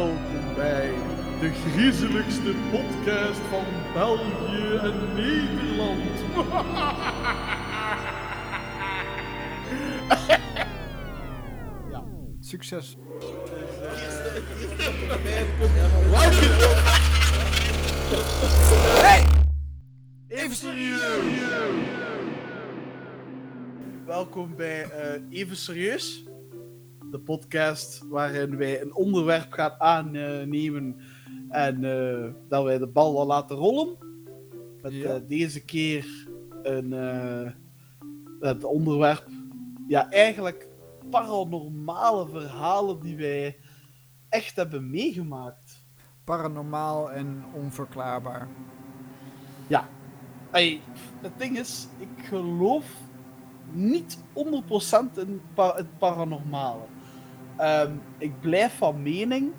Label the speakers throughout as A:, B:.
A: welkom bij de griezeligste podcast van België en Nederland. ja.
B: Succes.
A: Hey! Even serieus! Welkom bij eh, Even Serieus, de podcast waarin wij een onderwerp gaan aannemen en eh, dat wij de bal wel laten rollen. Met
B: Ja.
A: eh, deze keer een eh, het onderwerp, ja, eigenlijk paranormale verhalen die wij echt hebben meegemaakt.
B: Paranormaal en onverklaarbaar.
A: Ja. Ey, het ding is, ik geloof niet 100% in pa- het paranormale. Ehm, ik blijf van mening,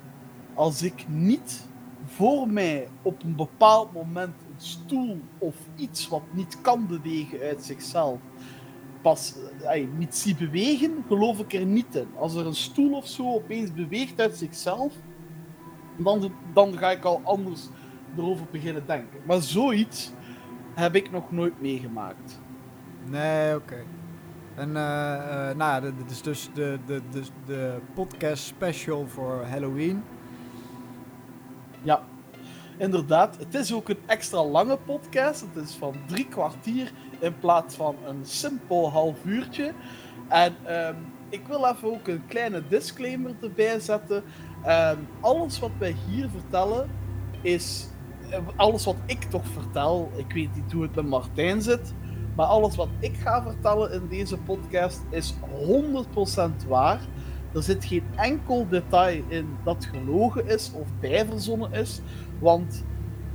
A: als ik niet voor mij op een bepaald moment een stoel of iets wat niet kan bewegen uit zichzelf, pas ey, niet zie bewegen, geloof ik er niet in. Als er een stoel of zo opeens beweegt uit zichzelf, dan, dan ga ik al anders erover beginnen denken. Maar zoiets heb ik nog nooit meegemaakt.
B: Nee, oké. En eh, nou dit is dus de, de, de, de podcast special voor Halloween.
A: Ja, inderdaad. Het is ook een extra lange podcast. Het is van drie kwartier in plaats van een simpel half uurtje. En ehm, ik wil even ook een kleine disclaimer erbij zetten. Ehm, alles wat wij hier vertellen is. eh, Alles wat ik toch vertel, ik weet niet hoe het met Martijn zit. Maar alles wat ik ga vertellen in deze podcast is 100% waar. Er zit geen enkel detail in dat gelogen is of bijverzonnen is. Want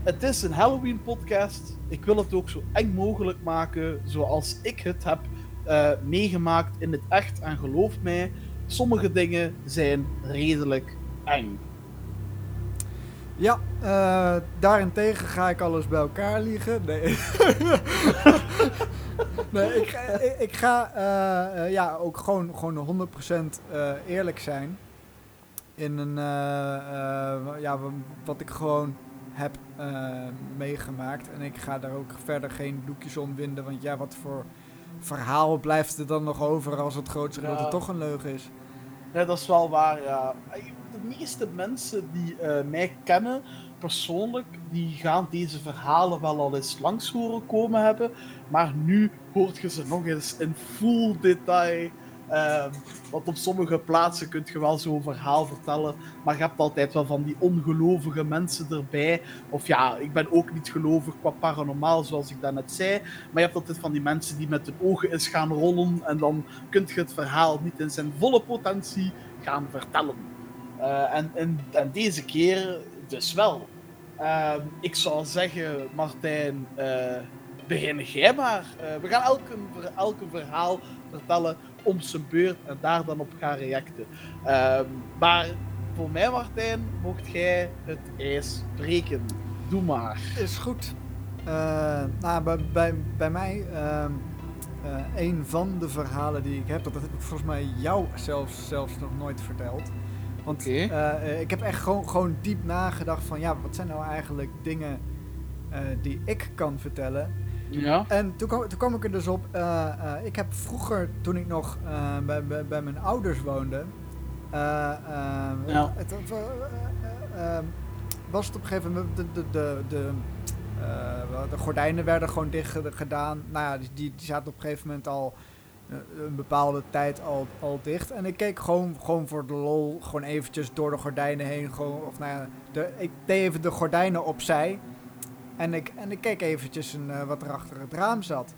A: het is een Halloween podcast. Ik wil het ook zo eng mogelijk maken zoals ik het heb eh, meegemaakt in het echt. En geloof mij, sommige dingen zijn redelijk eng.
B: Ja, eh, daarentegen ga ik alles bij elkaar liegen. Nee, nee ik, ga- ik, ik ga eh, eh, ja, ook gewoon, gewoon 100% eh, eerlijk zijn. In een, ja, wa- wat ik gewoon heb meegemaakt. En ik ga daar ook verder geen doekjes om winden. Want ja, wat voor verhaal blijft er dan nog over als het grootste gedeelte toch een leugen is?
A: Ja, dat is wel waar, ja. De meeste mensen die eh, mij kennen, persoonlijk, die gaan deze verhalen wel al eens langs horen komen hebben. Maar nu hoort je ze nog eens in full detail. Ehm, want op sommige plaatsen kun je wel zo'n verhaal vertellen, maar je hebt altijd wel van die ongelovige mensen erbij. Of ja, ik ben ook niet gelovig qua paranormaal, zoals ik daarnet zei. Maar je hebt altijd van die mensen die met hun ogen eens gaan rollen en dan kun je het verhaal niet in zijn volle potentie gaan vertellen. Eh, en, en, deze keer dus wel. Ehm, ik zou zeggen, Martijn, eh begin jij maar. Eh, we gaan elke verhaal vertellen om zijn beurt en daar dan op gaan reacten. Ehm, maar voor mij, Martijn, mocht jij het ijs breken. Doe maar.
B: Is goed. Nou, bij, bij, mij, ehm, eh, een van de verhalen die ik heb, dat heb ik volgens mij jou zelfs, zelfs nog nooit verteld. Want eh, eh, ik heb echt gewoon, gewoon diep nagedacht van, ja, wat zijn nou eigenlijk dingen eh, die ik kan vertellen?
A: Ja.
B: En toen kwam, toen kwam ik er dus op, ik heb vroeger, toen ik nog bij, bij, bij mijn ouders woonde,
A: Ja.
B: het, was het op een gegeven moment, de, de, de, de, de gordijnen werden gewoon dicht ged- gedaan. Nou ja, die, die, zaten op een gegeven moment al een bepaalde tijd al, al dicht. En ik keek gewoon, gewoon voor de lol, gewoon eventjes door de gordijnen heen. Gewoon, of nou ja, de, ik deed even de gordijnen opzij. En ik, en ik keek eventjes een, eh, wat er achter het raam zat.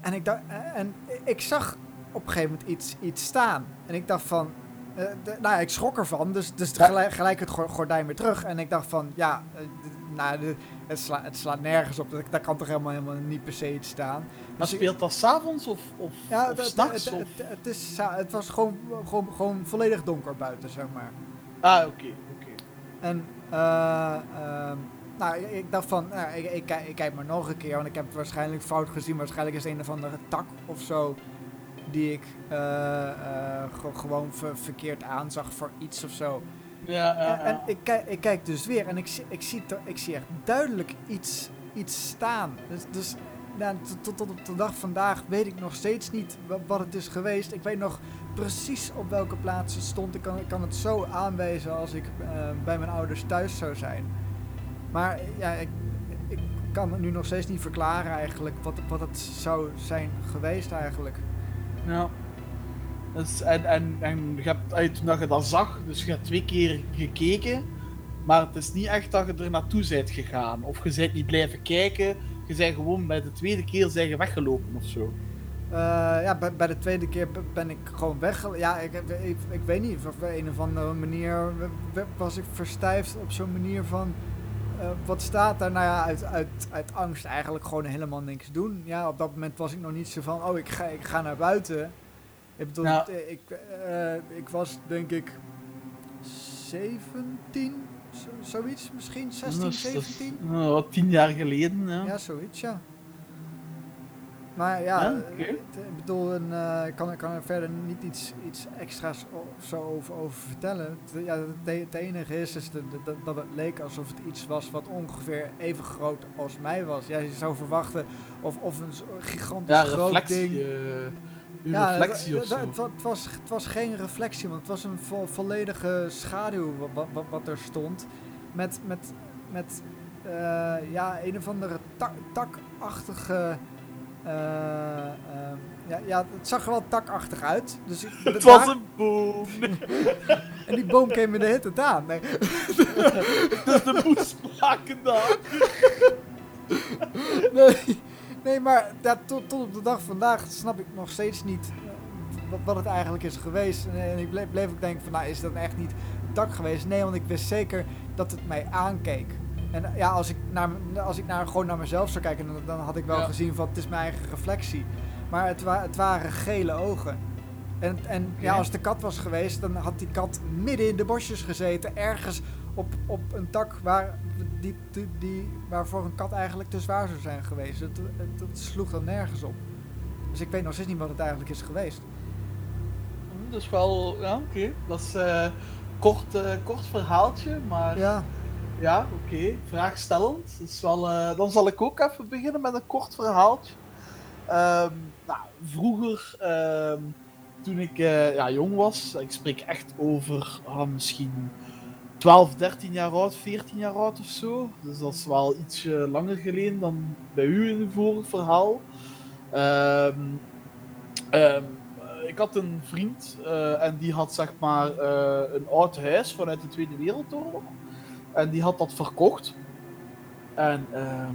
B: En ik, dacht, eh, en ik zag op een gegeven moment iets, iets staan. En ik dacht van... eh, de- nou ja, ik schrok ervan, dus, dus
A: Ja.
B: gelijk, gelijk het go- gordijn weer terug. En ik dacht van, ja, eh, nou, het, sla, het slaat nergens op. Dat- Daar kan toch helemaal, helemaal niet per se iets staan.
A: Maar
B: Dus
A: speelt dat s'avonds of, of,
B: ja,
A: of s'nachts?
B: het, het, het is, het was gewoon, gewoon, gewoon volledig donker buiten, zeg maar.
A: Ah, oké. oké.
B: En eh, ehm, nou, ik, dacht van, nou, ik, ik, kijk- ik kijk maar nog een keer, want ik heb het waarschijnlijk fout gezien. Waarschijnlijk is het een of andere tak of zo die ik ge- gewoon ver- verkeerd aanzag voor iets of zo.
A: Ja, ja,
B: En, ik, kijk, ik kijk dus weer en ik, zie- ik, zie, ik zie echt duidelijk iets, iets staan. Dus, dus nou, tot, tot, op de dag vandaag weet ik nog steeds niet wa- wat het is geweest. Ik weet nog precies op welke plaats het stond. Ik kan, ik kan het zo aanwijzen als ik eh, bij mijn ouders thuis zou zijn. Maar ja, ik, ik kan het nu nog steeds niet verklaren eigenlijk wat, wat het zou zijn geweest eigenlijk.
A: Ja. Dus, en, en, en je hebt, eh, toen je dat zag, dus je hebt twee keer gekeken, maar het is niet echt dat je er naartoe bent gegaan. Of je bent niet blijven kijken, je bent gewoon bij de tweede keer zijn je weggelopen of zo.
B: Eh, ja, bij, de tweede keer ben ik gewoon weg. Ja, ik, ik, weet niet. Op een of andere manier was ik verstijfd op zo'n manier van. eh, wat staat daar? Nou ja, uit, uit, uit angst eigenlijk gewoon helemaal niks doen. Ja, op dat moment was ik nog niet zo van. Oh, ik ga, ik ga naar buiten. Ik bedoel,
A: Ja.
B: eh, ik, eh, ik was denk ik 17, zo- zoiets misschien, 16,
A: Dat is- dat is,
B: 17.
A: eh, wat tien jaar geleden, ja.
B: Ja, zoiets, ja. Maar ja,
A: Ja,
B: eh, ik bedoel, ik kan, kan er verder niet iets, iets extra's of zo over, over vertellen. Het, ja, het, enige is, is dat, dat, dat het leek alsof het iets was wat ongeveer even groot als mij was. Ja, je zou verwachten of, of een gigantisch
A: Ja,
B: groot
A: reflectie.
B: ding.
A: Uw
B: Ja,
A: reflectie
B: het,
A: of zo.
B: het, wa- het was, het was geen reflectie, want het was een vo- volledige schaduw wat, wat, wat er stond. Met, met, met eh, ja, een of andere tak, takachtige. eh, ehm, ja, ja, het zag er wel takachtig uit. Dus ik,
A: Het
B: daar-
A: was een boom.
B: En die boom kwam me de hitte aan. Nee.
A: Dus de moest maken daar.
B: nee, nee, maar ja, tot, tot op de dag vandaag snap ik nog steeds niet wat, wat het eigenlijk is geweest. En, en ik bleef, bleef ook denken van, nou is dat echt niet dak geweest? Nee, want ik wist zeker dat het mij aankeek. En ja, als ik, naar, als ik naar, gewoon naar mezelf zou kijken, dan, dan had ik wel
A: Ja.
B: gezien van, het is mijn eigen reflectie. Maar het, wa het waren gele ogen. En, en ja,
A: Oké.
B: als de kat was geweest, dan had die kat midden in de bosjes gezeten. Ergens op, op een tak waar, die, die, die, waarvoor een kat eigenlijk te zwaar zou zijn geweest. Het sloeg dan nergens op. Dus ik weet nog steeds niet wat het eigenlijk is geweest.
A: Dus wel, ja, oké. Dat is een kort, eh, kort verhaaltje, maar ja,
B: Ja,
A: oké. Vraagstellend. Dus wel, eh, dan zal ik ook even beginnen met een kort verhaaltje. Ehm, nou, vroeger, ehm, toen ik eh, ja, jong was, ik spreek echt over ah, misschien 12, 13 jaar oud, 14 jaar oud of zo. Dus dat is wel ietsje langer geleden dan bij u in uw vorig verhaal. Ehm, ehm, eh, ik had een vriend eh, en die had zeg maar eh, een oud huis vanuit de Tweede Wereldoorlog. En die had dat verkocht. En ehm,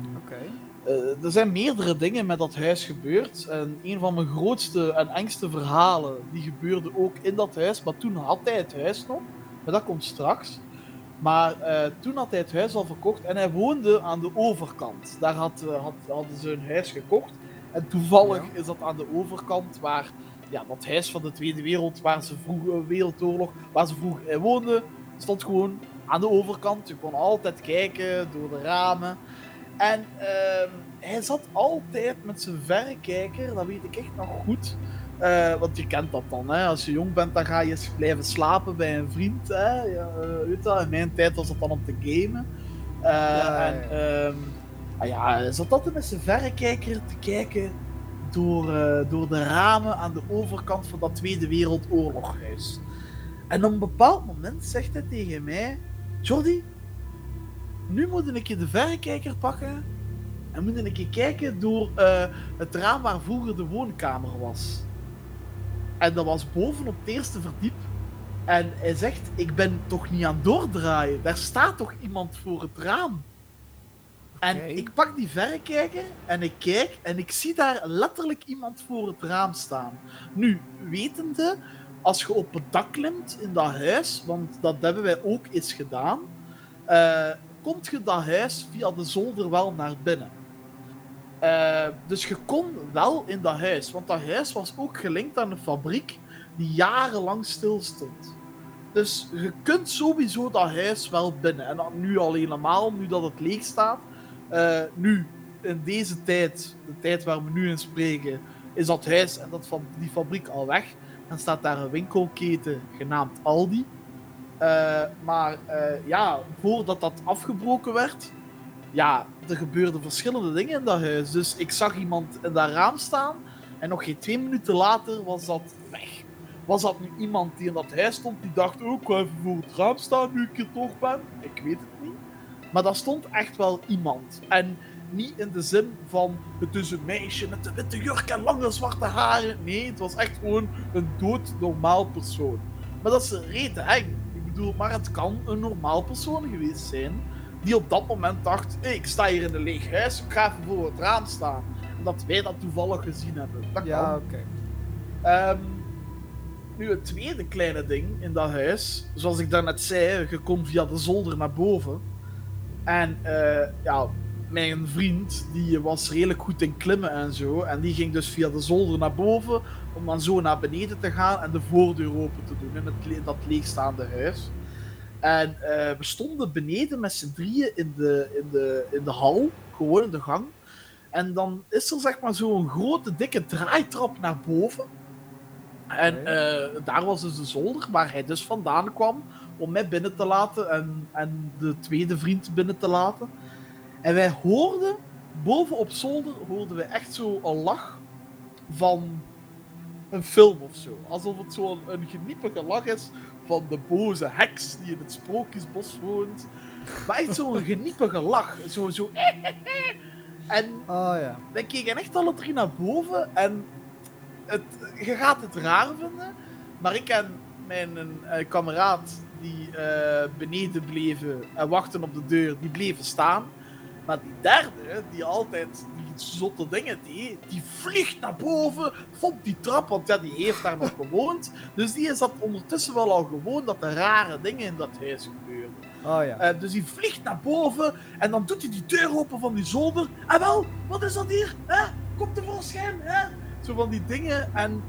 A: eh, er zijn meerdere dingen met dat huis gebeurd. En een van mijn grootste en engste verhalen, die gebeurde ook in dat huis. Maar toen had hij het huis nog. Maar dat komt straks. Maar eh, toen had hij het huis al verkocht en hij woonde aan de overkant. Daar had, eh, had, hadden ze een huis gekocht. En toevallig
B: Ja.
A: is dat aan de overkant waar ja, dat huis van de Tweede Wereld, waar ze vroeg, eh, Wereldoorlog, waar ze vroeger in woonden, stond gewoon aan de overkant. Je kon altijd kijken door de ramen. En ehm, hij zat altijd met zijn verrekijker, dat weet ik echt nog goed. Eh, want je kent dat dan, hè? als je jong bent, dan ga je eens blijven slapen bij een vriend. Hè? Ja, weet dat? In mijn tijd was dat dan om te gamen. Eh,
B: ja,
A: en ehm, ah ja, zat altijd met zijn verrekijker te kijken door, eh, door de ramen aan de overkant van dat Tweede Wereldoorloghuis. En op een bepaald moment zegt hij tegen mij: Jordi, nu moet ik je de verrekijker pakken en moet ik je kijken door het raam waar vroeger de woonkamer was. En dat was boven op het eerste verdiep. En hij zegt: Ik ben toch niet aan het doordraaien. Daar staat toch iemand voor het raam. En ik pak die verrekijker en ik kijk en ik zie daar letterlijk iemand voor het raam staan. Nu, wetende, als je op het dak klimt in dat huis, want dat hebben wij ook eens gedaan, eh, komt je dat huis via de zolder wel naar binnen. Eh, dus je kon wel in dat huis, want dat huis was ook gelinkt aan een fabriek die jarenlang stil stond. Dus je kunt sowieso dat huis wel binnen. En nu al helemaal, nu dat het leeg staat. Eh, nu, in deze tijd, de tijd waar we nu in spreken, is dat huis en dat die fabriek al weg. Dan staat daar een winkelketen genaamd Aldi. Eh, maar ja, voordat dat afgebroken werd, ja, er gebeurden verschillende dingen in dat huis. Dus ik zag iemand in dat raam staan en nog geen twee minuten later was dat weg. Was dat nu iemand die in dat huis stond die dacht, oh, ik ga even voor het raam staan nu ik hier toch ben? Ik weet het niet. Maar daar stond echt wel iemand. En niet in de zin van het is een meisje met een witte jurk en lange zwarte haren. Nee, het was echt gewoon een dood normaal persoon. Maar dat is rete eng. Ik bedoel, maar het kan een normaal persoon geweest zijn. Die op dat moment dacht: hey, ik sta hier in een leeg huis, ik ga even voor het raam staan. En dat wij dat toevallig gezien hebben. Dat
B: Ja, oké.
A: Ehm, nu, het tweede kleine ding in dat huis, zoals ik daarnet zei, je komt via de zolder naar boven. En eh, ja, mijn vriend, die was redelijk goed in klimmen en zo. En die ging dus via de zolder naar boven, om dan zo naar beneden te gaan en de voordeur open te doen in, het, le- in dat leegstaande huis. En eh, we stonden beneden met z'n drieën in de, in, de, in de hal, gewoon in de gang. En dan is er zeg maar zo'n grote, dikke draaitrap naar boven. En eh, daar was dus de zolder waar hij dus vandaan kwam om mij binnen te laten en, en de tweede vriend binnen te laten. En wij hoorden, boven op zolder, hoorden we echt zo een lach van een film of zo. Alsof het zo'n een geniepige lach is van de boze heks die in het sprookjesbos woont. Maar echt zo'n geniepige lach. Zo, zo. En
B: Oh ja.
A: wij keken echt alle drie naar boven en het, je gaat het raar vinden, maar ik en mijn eh, kameraad die eh, beneden bleven en wachten op de deur, die bleven staan. Maar die derde, die altijd zotte dingen deed, die vliegt naar boven, vond die trap, want ja, die heeft daar nog gewoond. Dus die is dat ondertussen wel al gewoon dat er rare dingen in dat huis gebeurden.
B: Oh ja.
A: Eh, dus die vliegt naar boven en dan doet hij die deur open van die zolder. En wel, wat is dat hier? Hè? Komt tevoorschijn? Hè? Zo van die dingen. En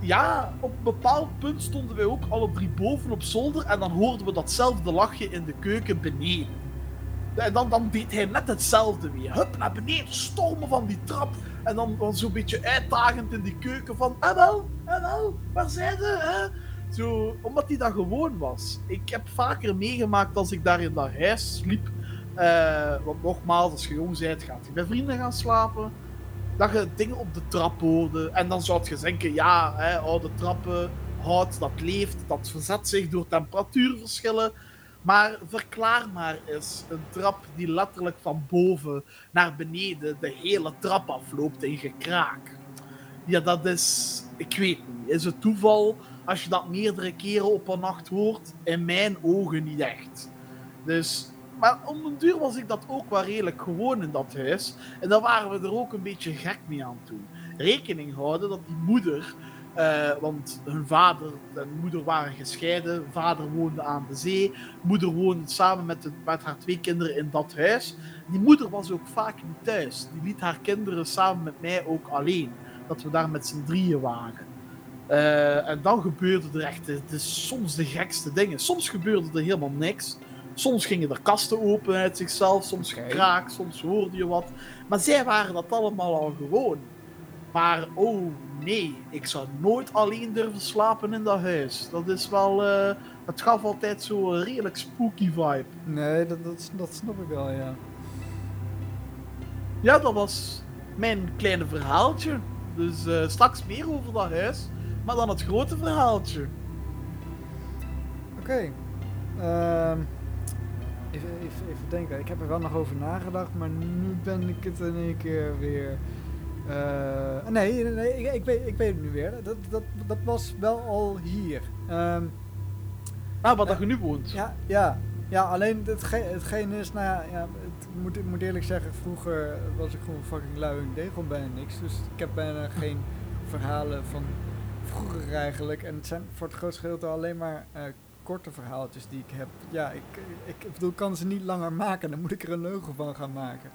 A: ja, op een bepaald punt stonden wij ook alle drie boven op zolder. En dan hoorden we datzelfde lachje in de keuken beneden. Dan, dan deed hij net hetzelfde weer. Hup, naar beneden, stormen van die trap. En dan, dan zo'n beetje uitdagend in die keuken van... En wel, en wel, waar zijn ze? Hè? Zo, omdat hij dat gewoon was. Ik heb vaker meegemaakt als ik daar in dat huis sliep. eh, want nogmaals, als je jong bent, gaat je bij vrienden gaan slapen. Dat je dingen op de trap hoorde. En dan zou je denken, ja, hè, oude trappen, hout, dat leeft, dat verzet zich door temperatuurverschillen. Maar verklaar maar eens een trap die letterlijk van boven naar beneden de hele trap afloopt in gekraak. Ja, dat is, ik weet niet, is het toeval als je dat meerdere keren op een nacht hoort? In mijn ogen niet echt. Dus, maar om den duur was ik dat ook wel redelijk gewoon in dat huis. En dan waren we er ook een beetje gek mee aan toe. Rekening houden dat die moeder, eh, want hun vader en moeder waren gescheiden. Vader woonde aan de zee. Moeder woonde samen met, de- met haar twee kinderen in dat huis. Die moeder was ook vaak niet thuis. Die liet haar kinderen samen met mij ook alleen. Dat we daar met z'n drieën waren. Eh, en dan gebeurde er echt de, de- soms de gekste dingen. Soms gebeurde er helemaal niks. Soms gingen er kasten open uit zichzelf, soms
B: Oké.
A: gekraak, soms hoorde je wat. Maar zij waren dat allemaal al gewoon. Maar oh nee, ik zou nooit alleen durven slapen in dat huis. Dat is wel. eh het gaf altijd zo'n redelijk spooky vibe.
B: Nee, dat, dat, dat snap ik wel, ja.
A: Ja, dat was mijn kleine verhaaltje. Dus eh, straks meer over dat huis. Maar dan het grote verhaaltje.
B: Oké. Ehm, even, even, even denken. Ik heb er wel nog over nagedacht, maar nu ben ik het in één keer weer. Eh, nee, nee, ik, ik, weet, ik weet het nu weer. Dat, dat, dat was wel al hier. Ehm,
A: Nou, wat je nu woont.
B: ja, ja, ja, alleen hetge hetgeen is, nou ja, ja het, ik moet, ik moet eerlijk zeggen, vroeger was ik gewoon fucking lui en deed gewoon bijna niks. Dus ik heb bijna geen verhalen van vroeger eigenlijk. En het zijn voor het grootste gedeelte alleen maar eh, korte verhaaltjes die ik heb. Ja, ik, ik, ik bedoel, ik kan ze niet langer maken, dan moet ik er een leugen van gaan maken.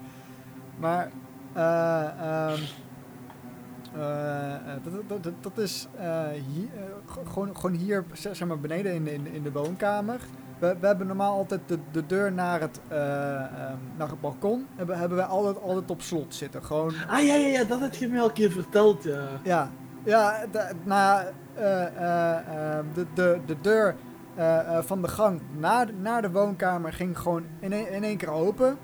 B: Maar, eh, ehm, eh, dat, dat, is eh, hier, gewoon, gewoon hier, zeg maar beneden in de, in de, in de woonkamer. We, we hebben normaal altijd de, de deur naar het, eh, ehm, naar het balkon. Hebben, hebben wij altijd, altijd op slot zitten. Gewoon,
A: Ah ja, ja, ja, dat heb je me al een keer verteld, ja.
B: ja, ja de, eh, ehm, de, de, de deur van de gang naar, naar de woonkamer ging gewoon in, een- in één keer open.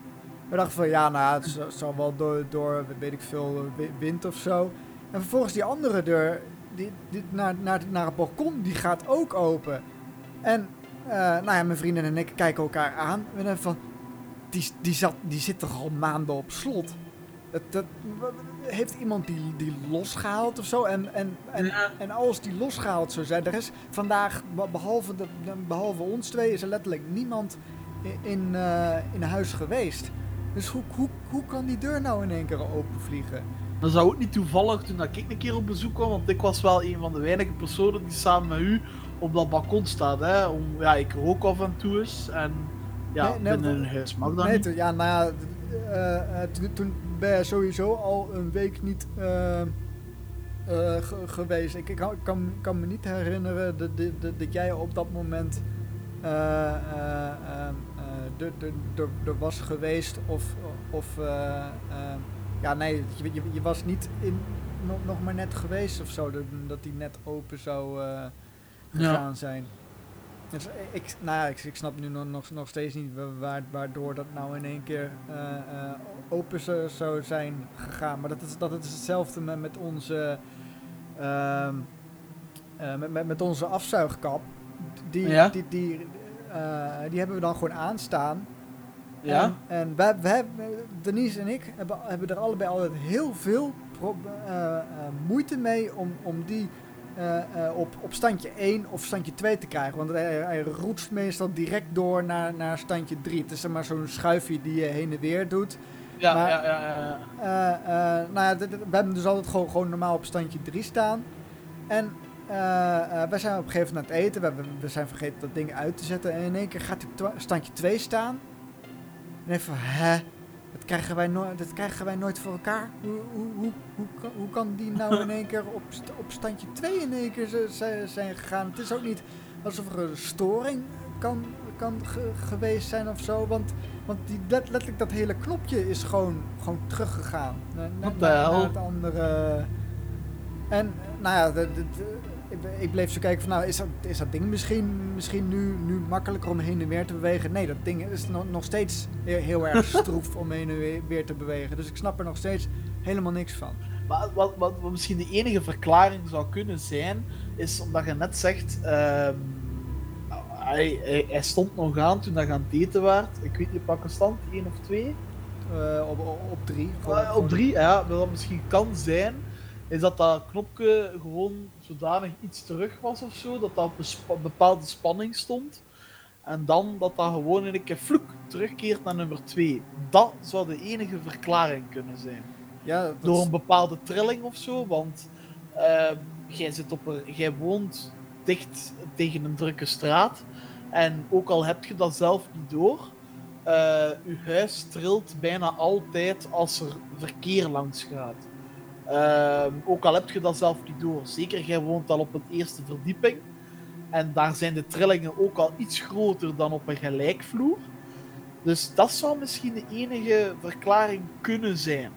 B: We dachten van ja, nou, het zal- wel door, door weet ik veel, wi- wind of zo. En vervolgens die andere deur, die, die, naar, naar, naar het balkon, die gaat ook open. En eh, nou ja, mijn vrienden en ik kijken elkaar aan. We denken van, die, die, zat, die zit toch al maanden op slot? Dat, dat, heeft iemand die, die losgehaald of zo? En, en, en,
A: Ja.
B: en als die losgehaald zou zijn, er is vandaag, be- behalve, de, behalve ons twee, is er letterlijk niemand i- in, eh, in huis geweest. Dus hoe, hoe, hoe kan die deur nou in één keer openvliegen?
A: Dat zou ook niet toevallig toen ik een keer op bezoek kwam, want ik was wel een van de weinige personen die samen met u op dat balkon staat. Hè? Om, ja, ik rook af en toe eens en ja,
B: Nee, nee,
A: binnen een huis mag dat
B: Nee,
A: niet.
B: ja, nou ja, toen- ben je sowieso al een week niet eh, ge- geweest. Ik, ik kan, kan, me niet herinneren dat, dat, dat- dat jij op dat moment eh, eh, ehm, eh, er- er- was geweest of... of eh, eh, ja, nee, je, je, je was niet in, nog, nog maar net geweest of zo, dat, dat die net open zou eh,
A: Ja.
B: gegaan zijn. Dus ik, nou ja, ik, ik snap nu nog, nog, steeds niet wa- waar, waardoor dat nou in één keer eh, eh, open zou, zijn gegaan. Maar dat is, dat is hetzelfde met, met onze, ehm, eh, met, met, met onze afzuigkap. Die,
A: Ja.
B: die, die, eh, die hebben we dan gewoon aanstaan.
A: Ja?
B: En, en wij, wij, Denise en ik hebben, hebben er allebei altijd heel veel pro- eh, eh, moeite mee om, om die eh, eh, op, op standje 1 of standje 2 te krijgen. Want hij, hij roetst meestal direct door naar, naar standje 3. Het is zeg maar zo'n schuifje die je heen en weer doet.
A: Ja,
B: Maar-
A: ja, ja, ja, ja.
B: Eh, eh, nou ja, we hebben dus altijd gewoon, gewoon normaal op standje 3 staan. En eh, eh, wij zijn op een gegeven moment aan het eten. We, hebben, we zijn vergeten dat ding uit te zetten. En in één keer gaat hij op standje 2 staan. En even, hè? Dat krijgen, wij nooit, dat krijgen wij nooit voor elkaar. Hoe, hoe, hoe, hoe, kan, hoe kan die nou in één keer op, st- op standje 2 in één keer zijn gegaan? Het is ook niet alsof er een storing kan, kan ge- geweest zijn of zo. Want want die, let- letterlijk dat hele knopje is gewoon, gewoon teruggegaan. Naar, naar het andere. En eh, nou ja, de- de- de- ik, bleef zo kijken van nou, is dat, is dat ding misschien, misschien nu, nu makkelijker om heen en weer te bewegen? Nee, dat ding is nog, nog steeds heel, heel erg stroef om heen en weer, weer te bewegen. Dus ik snap er nog steeds helemaal niks van.
A: Maar wat, wat, wat misschien de enige verklaring zou kunnen zijn, is omdat je net zegt, ehm, hij, hij, hij stond nog aan toen dat je aan het eten waart. Ik weet niet, pakken stand, één of twee?
B: Eh, op, op, op drie. Gewoon- gewoon-
A: op drie, ja, wat misschien kan zijn, is dat dat knopje gewoon zodanig iets terug was of zo, dat dat op een spa- bepaalde spanning stond. En dan dat dat gewoon in een keer vloek terugkeert naar nummer 2. Dat zou de enige verklaring kunnen zijn.
B: Ja, dat
A: Door een bepaalde trilling of zo, want ehm, jij, zit op een, jij woont dicht tegen een drukke straat. En ook al heb je dat zelf niet door, eh je huis trilt bijna altijd als er verkeer langs gaat. Ehm, ook al heb je dat zelf niet door. Zeker, jij woont al op een eerste verdieping. En daar zijn de trillingen ook al iets groter dan op een gelijkvloer. Dus dat zou misschien de enige verklaring kunnen zijn.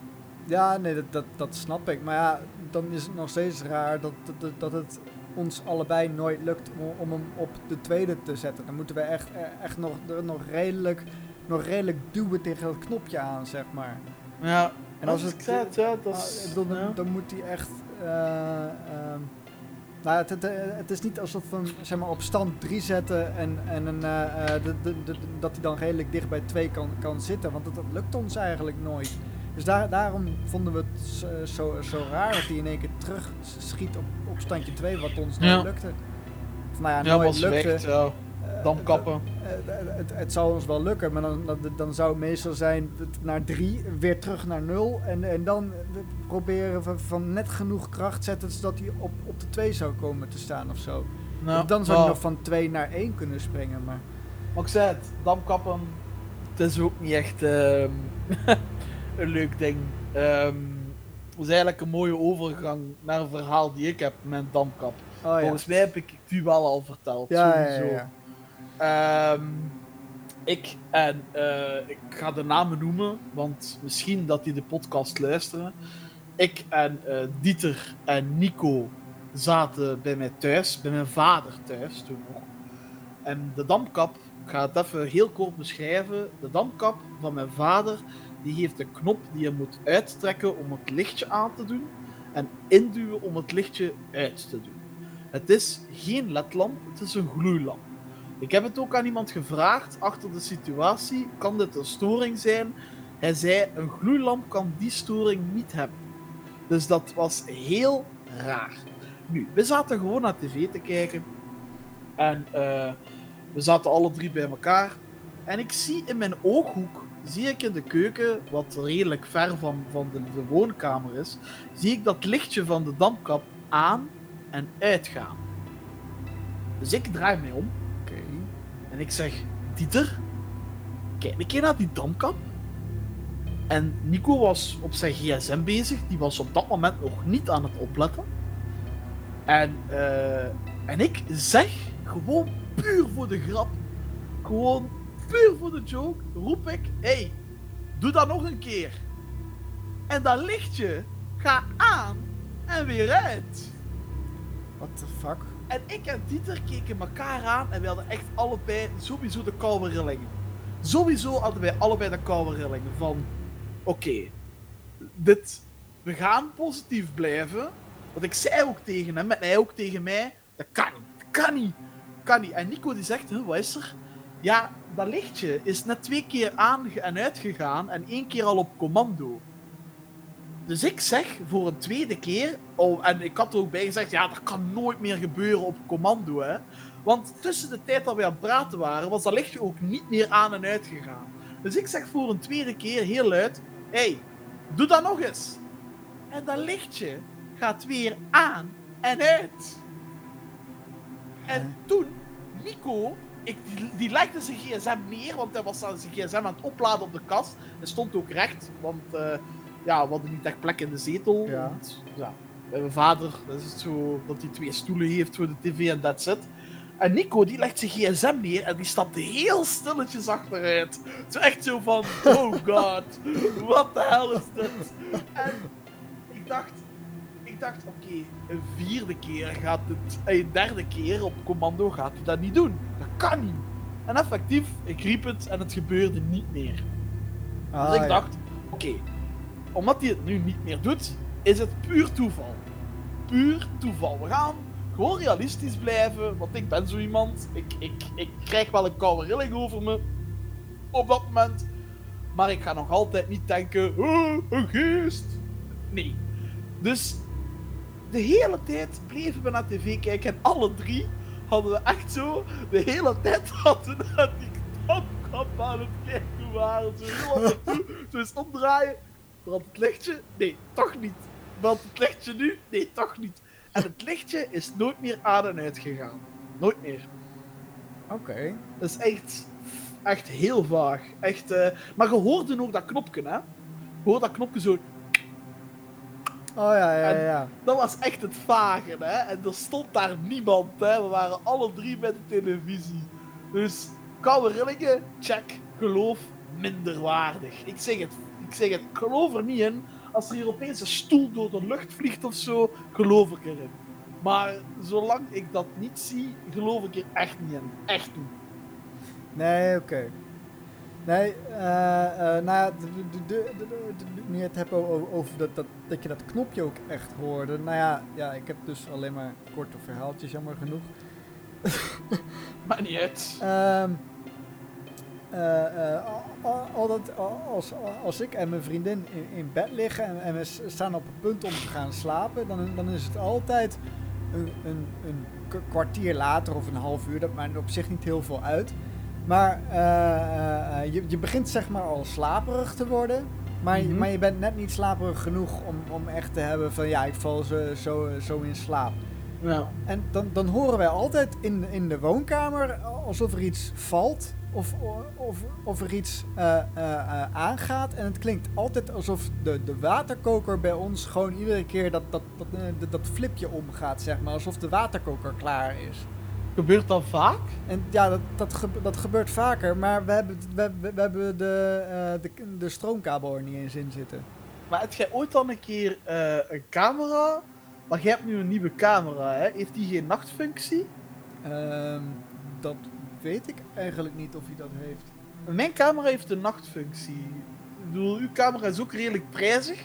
B: Ja, nee, dat, dat, dat snap ik. Maar ja, dan is het nog steeds raar dat, dat, dat het ons allebei nooit lukt om, om hem op de tweede te zetten. Dan moeten we echt, echt nog, nog, redelijk, nog redelijk duwen tegen dat knopje aan, zeg maar.
A: Ja,
B: En als het,
A: ja, dat
B: ah,
A: is,
B: dan,
A: ja.
B: dan moet hij echt. eh, ehm, nou, het, het, het is niet alsof we hem zeg maar, op stand 3 zetten en, en een, eh, eh, de, de, de- dat hij dan redelijk dicht bij 2 kan, kan zitten. Want dat, dat lukt ons eigenlijk nooit. Dus daar, daarom vonden we het zo, zo, raar dat hij in één keer terug schiet op, op standje 2, wat ons nooit
A: Ja.
B: lukte. Of nou ja, nooit lukte.
A: weg, Damkappen.
B: eh, eh, het, het zou ons wel lukken, maar dan, dan, dan zou het meestal zijn het naar 3, weer terug naar 0. En, en dan proberen we van net genoeg kracht zetten zodat hij op, op de 2 zou komen te staan of zo.
A: Nou,
B: dan zou hij
A: ja.
B: nog van 2 naar 1 kunnen springen. Maar
A: Maar ik zei het, damkappen, het is ook niet echt ehm, een leuk ding. Het is eigenlijk een mooie overgang naar een verhaal die ik heb met damkap.
B: oh ja.
A: Volgens mij heb ik die wel al verteld.
B: Ja, ja,
A: sowieso.
B: ja,
A: Ehm, ik en eh, ik ga de namen noemen, want misschien dat die de podcast luisteren. Ik en eh, Dieter en Nico zaten bij mij thuis, bij mijn vader thuis toen nog. En de dampkap, ik ga het even heel kort beschrijven. De dampkap van mijn vader, die heeft een knop die je moet uittrekken om het lichtje aan te doen. En induwen om het lichtje uit te doen. Het is geen ledlamp, het is een gloeilamp. Ik heb het ook aan iemand gevraagd achter de situatie: kan dit een storing zijn? Hij zei: een gloeilamp kan die storing niet hebben. Dus dat was heel raar. Nu, we zaten gewoon naar tv te kijken. En uh, we zaten alle drie bij elkaar. En ik zie in mijn ooghoek, zie ik in de keuken, wat redelijk ver van, van de, de woonkamer is, zie ik dat lichtje van de dampkap aan en uitgaan. Dus ik draai mij om. En ik zeg, Dieter, kijk een keer naar die dampkap. En Nico was op zijn gsm bezig. Die was op dat moment nog niet aan het opletten. En, uh, en ik zeg, gewoon puur voor de grap, gewoon puur voor de joke, roep ik, hey, doe dat nog een keer. En dat lichtje gaat aan en weer uit.
B: What the fuck?
A: En ik en Dieter keken elkaar aan en we hadden echt allebei sowieso de koude rillingen. Sowieso hadden wij allebei de koude rillingen van, oké, dit, we gaan positief blijven. Want ik zei ook tegen hem en hij ook tegen mij, dat kan niet, dat kan niet, kan niet. En Nico die zegt, wat is er? Ja, dat lichtje is net twee keer aan en uitgegaan en één keer al op commando. Dus ik zeg voor een tweede keer, oh, en ik had er ook bij gezegd, ja, dat kan nooit meer gebeuren op commando, hè. Want tussen de tijd dat we aan het praten waren, was dat lichtje ook niet meer aan en uit gegaan. Dus ik zeg voor een tweede keer heel luid, hé, hey, doe dat nog eens. En dat lichtje gaat weer aan en uit. En toen, Nico, ik, die, die legde zijn gsm neer, want hij was zijn gsm aan het opladen op de kast. Hij stond ook recht, want uh, ja, we hadden niet echt plek in de zetel.
B: Ja.
A: Want, ja, mijn vader, dat is het zo dat hij twee stoelen heeft voor de tv en that's it. En Nico die legt zijn gsm neer en die stapte heel stilletjes achteruit. Zo echt zo van, oh god, wat de hel is dit? En ik dacht, ik dacht, oké, okay, een vierde keer gaat het, een derde keer op commando gaat hij dat niet doen. Dat kan niet. En effectief, ik riep het en het gebeurde niet meer.
B: Ah,
A: dus ik
B: ja.
A: dacht, oké, omdat hij het nu niet meer doet, is het puur toeval. Puur toeval. We gaan gewoon realistisch blijven, want ik ben zo iemand. Ik, ik, ik krijg wel een koude rilling over me op dat moment. Maar ik ga nog altijd niet denken, oh, een geest. Nee. Dus de hele tijd bleven we naar tv kijken en alle drie hadden we echt zo de hele tijd hadden we naar die knopkap aan het kijken waren. Zo heel af en toe, zo eens omdraaien. Brandt het lichtje? Nee, toch niet. Brandt het lichtje nu? Nee, toch niet. En het lichtje is nooit meer aan en uit gegaan. Nooit meer.
B: Oké.
A: Dat is echt, echt heel vaag. Echt, uh... Maar je hoorde ook dat knopje, hè? Je hoorde dat knopje zo.
B: Oh ja, ja,
A: En-
B: ja.
A: Dat was echt het vage, hè? En er stond daar niemand, hè? We waren alle drie met de televisie. Dus koude rillingen, check. Geloof, minderwaardig. Ik zeg het, ik zeg het, ik geloof er niet in. Als er hier opeens een stoel door de lucht vliegt of zo, geloof ik erin. Maar zolang ik dat niet zie, geloof ik er echt niet in. Echt niet.
B: Nee, oké. Nee, eh, eh, nou nu je het hebt over dat, dat, dat je dat knopje ook echt hoorde. Nou ja, ja, ik heb dus alleen maar korte verhaaltjes, jammer genoeg.
A: Maakt niet uit.
B: Ehm eh, eh, al- al- al dat- al- als, als ik en mijn vriendin in, in bed liggen en, en we staan op het punt om te gaan slapen, dan, dan is het altijd een, een, een kwartier later of een half uur. Dat maakt op zich niet heel veel uit. Maar eh, je, je begint zeg maar al slaperig te worden. Maar, je-
A: Mhm.
B: maar je bent net niet slaperig genoeg om, om echt te hebben van ja, ik val zo, zo, zo in slaap.
A: Ja.
B: En dan, dan horen wij altijd in, in de woonkamer alsof er iets valt of, of, of er iets eh, eh, eh, aangaat. En het klinkt altijd alsof de, de waterkoker bij ons gewoon iedere keer dat, dat, dat, dat, dat flipje omgaat, zeg maar. Alsof de waterkoker klaar is.
A: Gebeurt dat vaak?
B: En ja, dat, dat, gebe- dat gebeurt vaker, maar we hebben, we, we, we hebben de, de, de stroomkabel er niet eens in zitten.
A: Maar heb jij ooit dan een keer een camera? Maar jij hebt nu een nieuwe camera, hè? Heeft die geen nachtfunctie?
B: Ehm, dat weet ik eigenlijk niet of hij dat heeft.
A: Mijn camera heeft een nachtfunctie. Ik bedoel, uw camera is ook redelijk prijzig.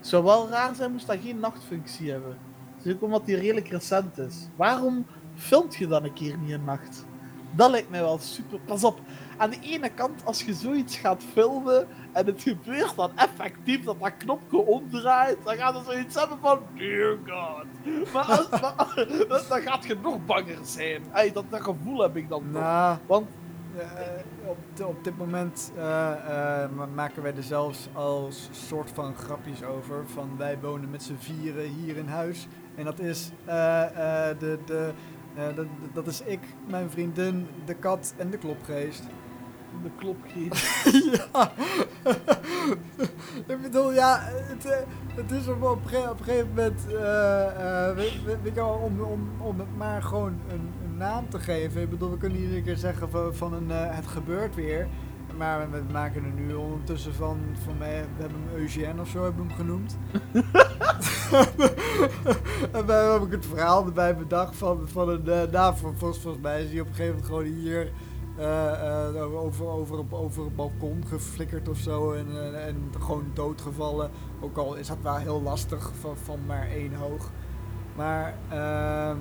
A: Zou wel raar zijn moest dat geen nachtfunctie hebben. Dus omdat die redelijk recent is. Waarom filmt je dan een keer niet in nacht? Dat lijkt mij wel super. Pas op, aan de ene kant, als je zoiets gaat filmen en het gebeurt dan effectief dat dat knopje omdraait, dan gaat er zoiets hebben van, dear god. Maar, als, maar dan gaat je nog banger zijn. Hey, dat, dat gevoel heb ik dan toch.
B: Nou,
A: Want
B: eh, op, op dit moment eh, eh, ma- maken wij er zelfs als soort van grapjes over. Van wij wonen met z'n vieren hier in huis. En dat is, de, de, dat, dat is ik, mijn vriendin, de kat en de klopgeest.
A: de klop geeft.
B: ja. ik bedoel, ja, het, eh, het is op, op, een gegeven moment, eh, eh, we- we- om, om, om het maar gewoon een, een naam te geven. Ik bedoel, we kunnen iedere keer zeggen van, van een, eh, het gebeurt weer. Maar we maken er nu ondertussen van, van mij, we hebben hem Eugène of zo hebben we hem genoemd. en wij heb ik het verhaal erbij bedacht van, van een, uh, nou, vol- volgens, mij is hij op een gegeven moment gewoon hier eh, eh, over, over, over het balkon geflikkerd of zo en, en gewoon doodgevallen. Ook al is dat wel heel lastig van, van maar één hoog. Maar, ehm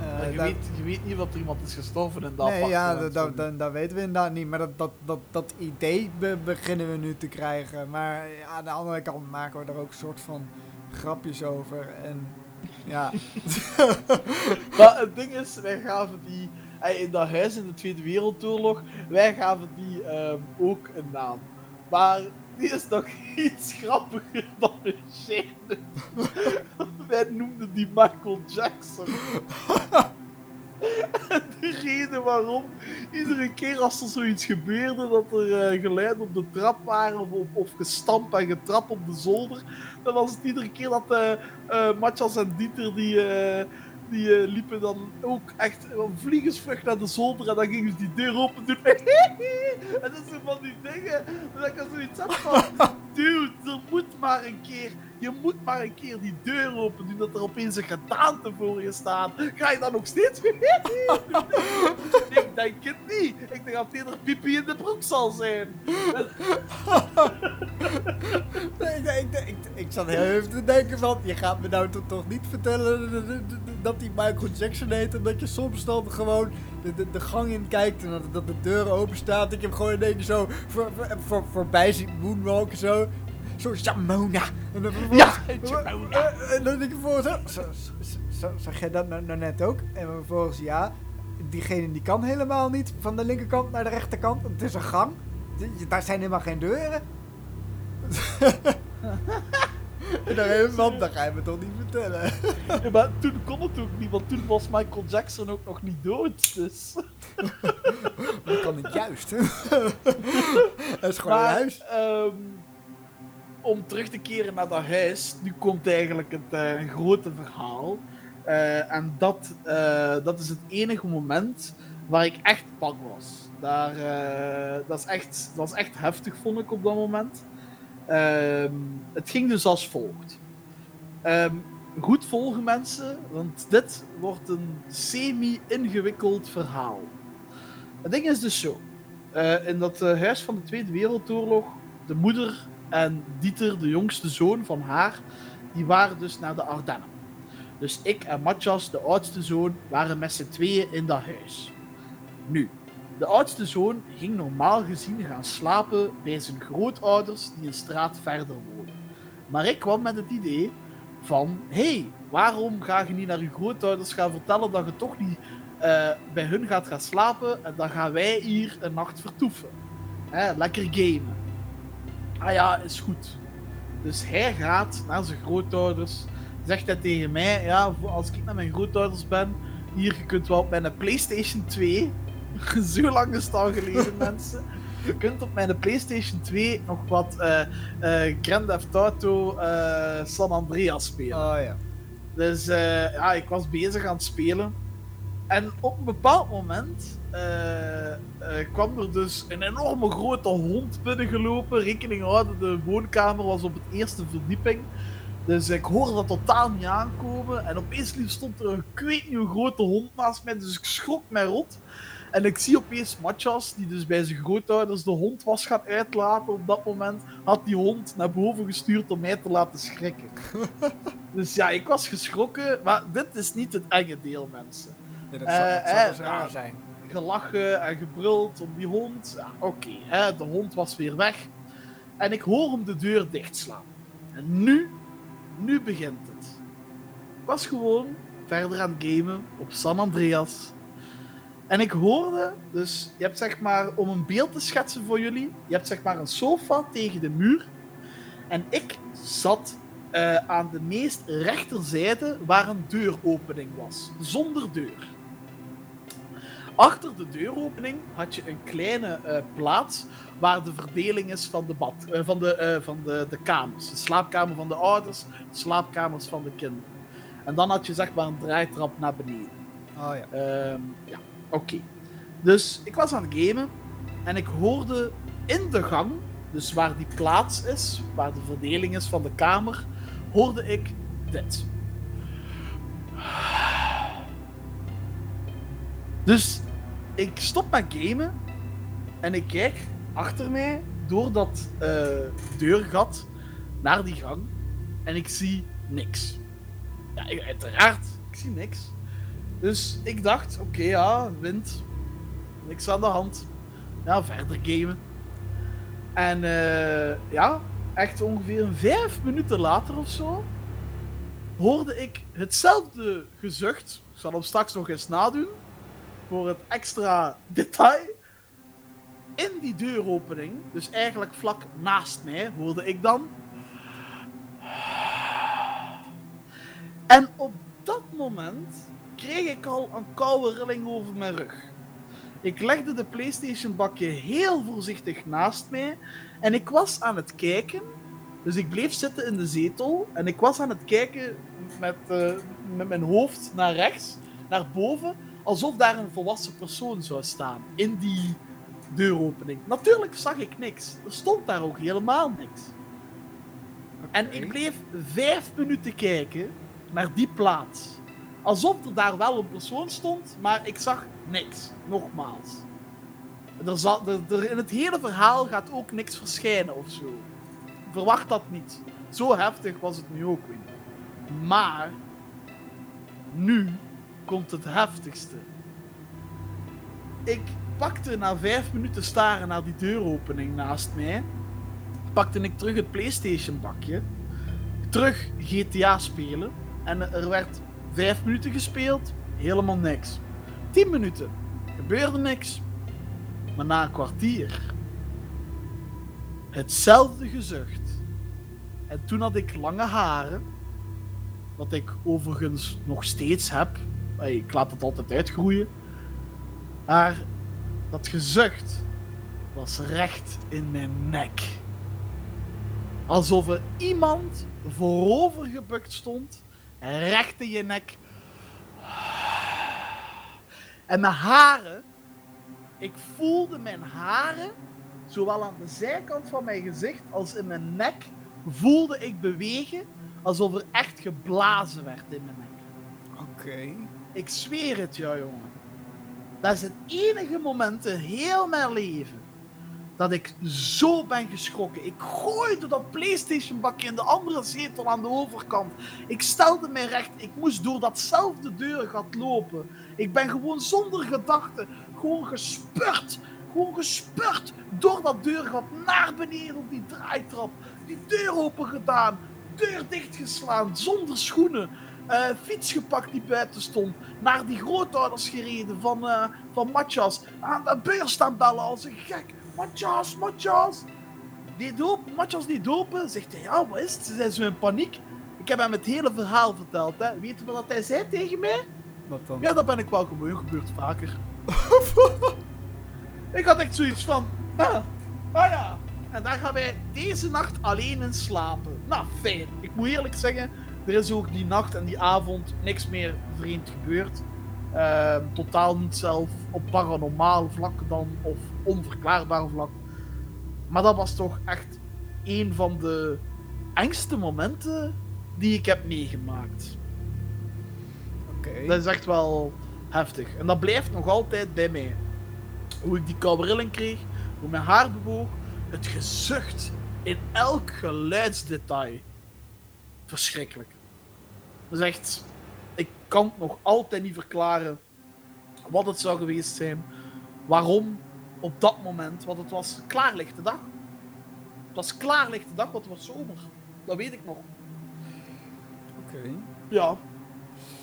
B: eh,
A: je, weet, je weet niet wat er iemand is gestorven in dat
B: Nee, ja, dat, dat, dat, dat weten we inderdaad niet. Maar dat, dat, dat, dat idee be- beginnen we nu te krijgen. Maar ja, aan de andere kant maken we er ook een soort van grapjes over. En ja,
A: Maar het ding is, wij gaven die eh, in dat huis in de Tweede Wereldoorlog, wij gaven die ehm, ook een naam. Maar die is nog iets grappiger dan een shade. wij noemden die Michael Jackson. En de reden waarom, iedere keer als er zoiets gebeurde, dat er geluiden op de trap waren, of, of, gestamp en getrap op de zolder, dan was het iedere keer dat eh eh Matjas en Dieter die, die eh, liepen dan ook echt vliegensvlug naar de zolder en dan gingen ze die deur open doen. en dat zijn van die dingen dat ik dan zoiets heb van, dude, er moet maar een keer, je moet maar een keer die deur open doen dat er opeens een gedaante voor je staat. Ga je dan nog steeds doen? Ik denk het niet. Ik denk dat eerder pipi in de broek zal zijn.
B: ik, ik, ik, ik, ik zat heel even te denken van, je gaat me nou toch, niet vertellen dat- die Michael Jackson heet. En dat je soms dan gewoon de, de, de gang in kijkt en dat, dat de deur open staat. Dat je hem gewoon in één keer zo voor, voor, voor, voorbij ziet moonwalken zo. Zo, Jamona. En dan
A: Ja, Jamona.
B: Eh, En dan denk ik vervolgens, zag jij dat nou, nou net ook? En vervolgens, ja, diegene die kan helemaal niet van de linkerkant naar de rechterkant. want Het is een gang. Daar zijn helemaal geen deuren. en dan man, dat ga je me toch niet vertellen.
A: Ja, maar toen kon het ook niet, want toen was Michael Jackson ook nog niet dood. Dus.
B: Dat kan niet juist. Het is gewoon een huis.
A: ehm, om terug te keren naar dat huis, nu komt eigenlijk het eh, grote verhaal. Eh, en dat, eh, dat is het enige moment waar ik echt bang was. Daar, dat, is echt, dat is echt heftig, vond ik op dat moment. Ehm, het ging dus als volgt. Ehm, goed volgen mensen, want dit wordt een semi-ingewikkeld verhaal. Het ding is dus zo. In dat huis van de Tweede Wereldoorlog, de moeder en Dieter, de jongste zoon van haar, die waren dus naar de Ardennen. Dus ik en Matjas, de oudste zoon, waren met z'n tweeën in dat huis. Nu, de oudste zoon ging normaal gezien gaan slapen bij zijn grootouders die een straat verder wonen. Maar ik kwam met het idee van, hey, waarom ga je niet naar je grootouders gaan vertellen dat je toch niet eh, bij hun gaat gaan slapen en dan gaan wij hier een nacht vertoeven. Hè, lekker gamen. Ah ja, is goed. Dus hij gaat naar zijn grootouders, zegt hij tegen mij, ja, als ik naar mijn grootouders ben, hier, je kunt wel op mijn Playstation 2, zo lang is het al geleden mensen, je kunt op mijn Playstation 2 nog wat eh eh Grand Theft Auto eh, San Andreas spelen.
B: Oh ja.
A: Dus ja, ik was bezig aan het spelen. En op een bepaald moment kwam er dus een enorme grote hond binnengelopen. Rekening houden, de woonkamer was op het eerste verdieping. Dus ik hoorde dat totaal niet aankomen. En opeens stond er een ik weet niet hoe grote hond naast mij. Dus ik schrok mij rot. En ik zie opeens Matjas, die dus bij zijn grootouders de hond was gaan uitlaten op dat moment, had die hond naar boven gestuurd om mij te laten schrikken. dus ja, ik was geschrokken, maar dit is niet het enge deel, mensen.
B: Nee, dat zou,
A: Eh,
B: dat zou
A: eh,
B: dus raar zijn.
A: Gelachen en gebruld om die hond. Oké, de hond was weer weg. En ik hoor hem de deur dichtslaan. En nu, nu begint het. Ik was gewoon verder aan het gamen op San Andreas. En ik hoorde, dus je hebt zeg maar, om een beeld te schetsen voor jullie, je hebt zeg maar een sofa tegen de muur. En ik zat eh, aan de meest rechterzijde waar een deuropening was, zonder deur. Achter de deuropening had je een kleine eh, plaats waar de verdeling is van de, bad, eh, van, de, eh, van de, de kamers. De slaapkamer van de ouders, de slaapkamers van de kinderen. En dan had je zeg maar een draaitrap naar beneden.
B: Oh ja.
A: Ehm, ja, oké. Dus ik was aan het gamen en ik hoorde in de gang, dus waar die plaats is, waar de verdeling is van de kamer, hoorde ik dit. Dus ik stop met gamen en ik kijk achter mij door dat eh, deurgat naar die gang en ik zie niks. Ja, uiteraard, ik zie niks. Dus ik dacht, oké, ja, wind. Niks aan de hand. Ja, verder gamen. En eh, ja, echt ongeveer vijf minuten later of zo, hoorde ik hetzelfde gezucht. Ik zal hem straks nog eens nadoen, voor het extra detail. In die deuropening, dus eigenlijk vlak naast mij, hoorde ik dan. En op dat moment kreeg ik al een koude rilling over mijn rug. Ik legde de PlayStation bakje heel voorzichtig naast mij en ik was aan het kijken. Dus ik bleef zitten in de zetel en ik was aan het kijken met, eh, met mijn hoofd naar rechts, naar boven, alsof daar een volwassen persoon zou staan in die deuropening. Natuurlijk zag ik niks. Er stond daar ook helemaal niks. En ik bleef vijf minuten kijken naar die plaats. Alsof er daar wel een persoon stond, maar ik zag niks. Nogmaals. Er zal, er, er- in het hele verhaal gaat ook niks verschijnen of zo. Verwacht dat niet. Zo heftig was het nu ook weer. Maar nu komt het heftigste. Ik pakte na vijf minuten staren naar die deuropening naast mij. Pakte ik terug het PlayStation bakje. Terug GTA spelen. En er werd vijf minuten gespeeld. Helemaal niks. 10 minuten. Gebeurde niks. Maar na een kwartier. Hetzelfde gezucht. En toen had ik lange haren. Wat ik overigens nog steeds heb. Ik laat het altijd uitgroeien. Maar dat gezucht was recht in mijn nek. Alsof er iemand voorover gebukt stond. Recht in je nek. En mijn haren. Ik voelde mijn haren. Zowel aan de zijkant van mijn gezicht als in mijn nek. Voelde ik bewegen. Alsof er echt geblazen werd in mijn nek.
B: Oké.
A: Ik zweer het jou, jongen. Dat is het enige moment in heel mijn leven dat ik zo ben geschrokken. Ik gooide dat PlayStation bakje in de andere zetel aan de overkant. Ik stelde mij recht. Ik moest door datzelfde deurgat lopen. Ik ben gewoon zonder gedachten, gewoon gespurt. Gewoon gespurt door dat deurgat naar beneden op die draaitrap. Die deur open gedaan. Deur dichtgeslaan, zonder schoenen. Eh, fiets gepakt die buiten stond. Naar die grootouders gereden van, eh van Matjas. Aan de beurs staan bellen als een gek. Matjas, Matjas. Die dopen, Matjas die dopen. Zegt hij, ja, wat is het? Ze zijn zo in paniek. Ik heb hem het hele verhaal verteld. Hè. Weet je wat hij zei tegen mij?
B: Wat dan?
A: Ja, dat ben ik wel gewoon. Gebeurt vaker. ik had echt zoiets van... Ah, ah ja. En daar gaan wij deze nacht alleen in slapen. Nou, fijn. Ik moet eerlijk zeggen, er is ook die nacht en die avond niks meer vreemd gebeurd. Ehm, totaal niet zelf op paranormaal vlak dan, of onverklaarbaar vlak. Maar dat was toch echt een van de engste momenten die ik heb meegemaakt. Dat is echt wel heftig. En dat blijft nog altijd bij mij. Hoe ik die koude rilling kreeg, hoe mijn haar bewoog, het gezucht in elk geluidsdetail. Verschrikkelijk. Dat is echt. Ik kan nog altijd niet verklaren wat het zou geweest zijn. Waarom op dat moment, want het was klaarlichte dag. Het was klaarlichte dag, want het was zomer. Dat weet ik nog.
B: Oké.
A: Ja,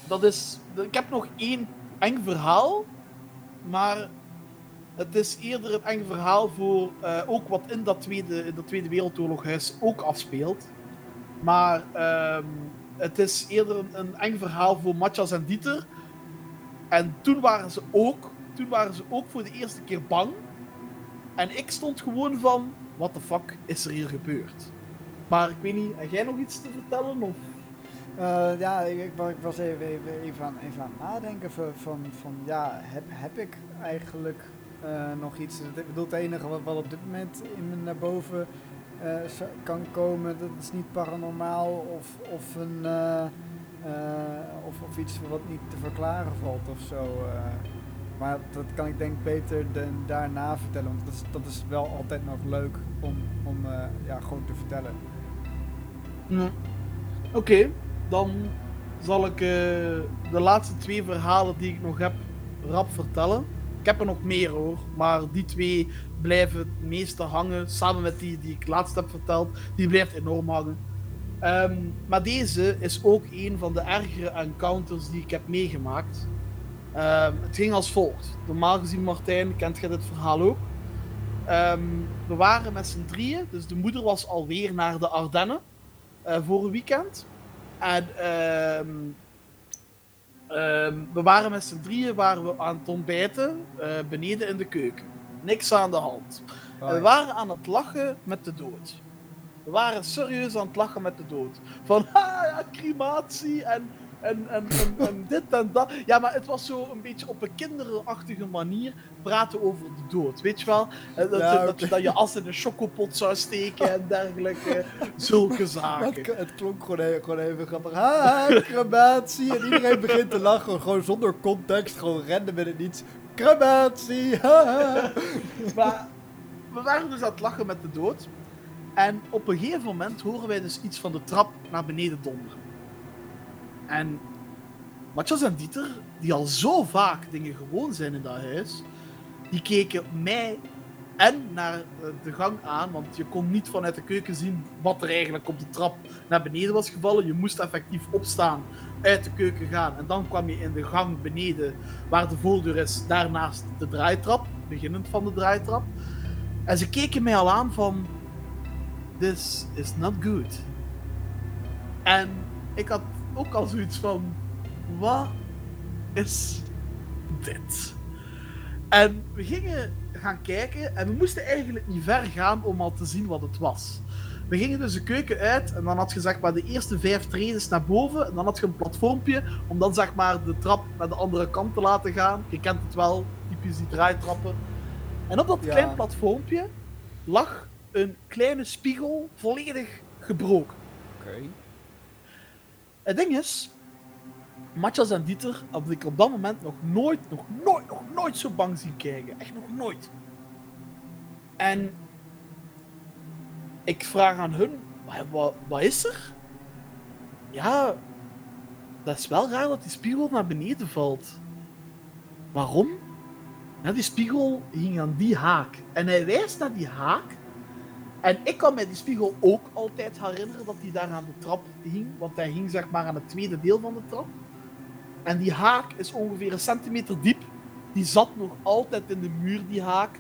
A: dat is. Ik heb nog één eng verhaal, maar het is eerder een eng verhaal voor eh, ook wat in dat tweede, in dat tweede Wereldoorloghuis ook afspeelt. Maar ehm, het is eerder een, eng verhaal voor Matjas en Dieter. En toen waren ze ook, toen waren ze ook voor de eerste keer bang. En ik stond gewoon van, what the fuck is er hier gebeurd? Maar ik weet niet, heb jij nog iets te vertellen? Of?
B: Eh, ja, ik, ik, wa- ik was even, even, even, aan, het nadenken van, van, van ja, heb, heb ik eigenlijk eh, nog iets? Ik bedoel, het enige wat, wat op dit moment in me naar boven kan komen, dat is niet paranormaal of, of, een, eh, eh, of, of iets wat niet te verklaren valt of zo. eh. maar dat kan ik denk beter daarna vertellen, want dat is, dat is wel altijd nog leuk om, om eh, ja, gewoon te vertellen.
A: Oké, dan zal ik eh, de laatste twee verhalen die ik nog heb rap vertellen. Ik heb er nog meer hoor, maar die twee blijven het meeste hangen. Samen met die die ik laatst heb verteld, die blijft enorm hangen. Ehm, maar deze is ook een van de ergere encounters die ik heb meegemaakt. Ehm, het ging als volgt. Normaal gezien, Martijn, kent jij dit verhaal ook? Ehm, we waren met z'n drieën, dus de moeder was alweer naar de Ardennen eh, voor een weekend. En we waren met z'n drieën waren we aan het ontbijten eh, beneden in de keuken. Niks aan de hand. We waren aan het lachen met de dood. We waren serieus aan het lachen met de dood. Van, ha, ja, crematie en, en, en, en, en dit en dat. Ja, maar het was zo een beetje op een kinderachtige manier praten over de dood. Weet je wel? Eh, Dat,
B: Ja,
A: dat,
B: oké.
A: dat je as in een chocopot zou steken en dergelijke. Zulke zaken.
B: het, klonk gewoon, e- gewoon even grappig. Ha, crematie. En iedereen begint te lachen. Gewoon zonder context. Gewoon random in het niets. Crematie.
A: Maar we waren dus aan het lachen met de dood. En op een gegeven moment horen wij dus iets van de trap naar beneden donderen. En Matjas en Dieter, die al zo vaak dingen gewoon zijn in dat huis, die keken mij en naar eh, de gang aan, want je kon niet vanuit de keuken zien wat er eigenlijk op de trap naar beneden was gevallen. Je moest effectief opstaan, uit de keuken gaan en dan kwam je in de gang beneden, waar de voordeur is, daarnaast de draaitrap, beginnend van de draaitrap. En ze keken mij al aan van, this is not good. En ik had ook al zoiets van, wat is dit? En we gingen gaan kijken en we moesten eigenlijk niet ver gaan om al te zien wat het was. We gingen dus de keuken uit en dan had je zeg maar de eerste vijf tredes naar boven en dan had je een platformpje om dan zeg maar de trap naar de andere kant te laten gaan. Je kent het wel, typisch die draaitrappen. En op dat
B: Ja.
A: klein platformpje lag een kleine spiegel volledig gebroken.
B: Oké.
A: Het ding is, Matjas en Dieter had ik op dat moment nog nooit, nog nooit, nog nooit zo bang zien kijken. Echt nog nooit. En ik vraag aan hun, "Wa- wat, is er? Ja, dat is wel raar dat die spiegel naar beneden valt. Waarom? Ja, die spiegel hing aan die haak. En hij wijst naar die haak. En ik kan mij die spiegel ook altijd herinneren dat hij daar aan de trap hing. Want hij hing zeg maar aan het tweede deel van de trap. En die haak is ongeveer een centimeter diep. Die zat nog altijd in de muur, die haak.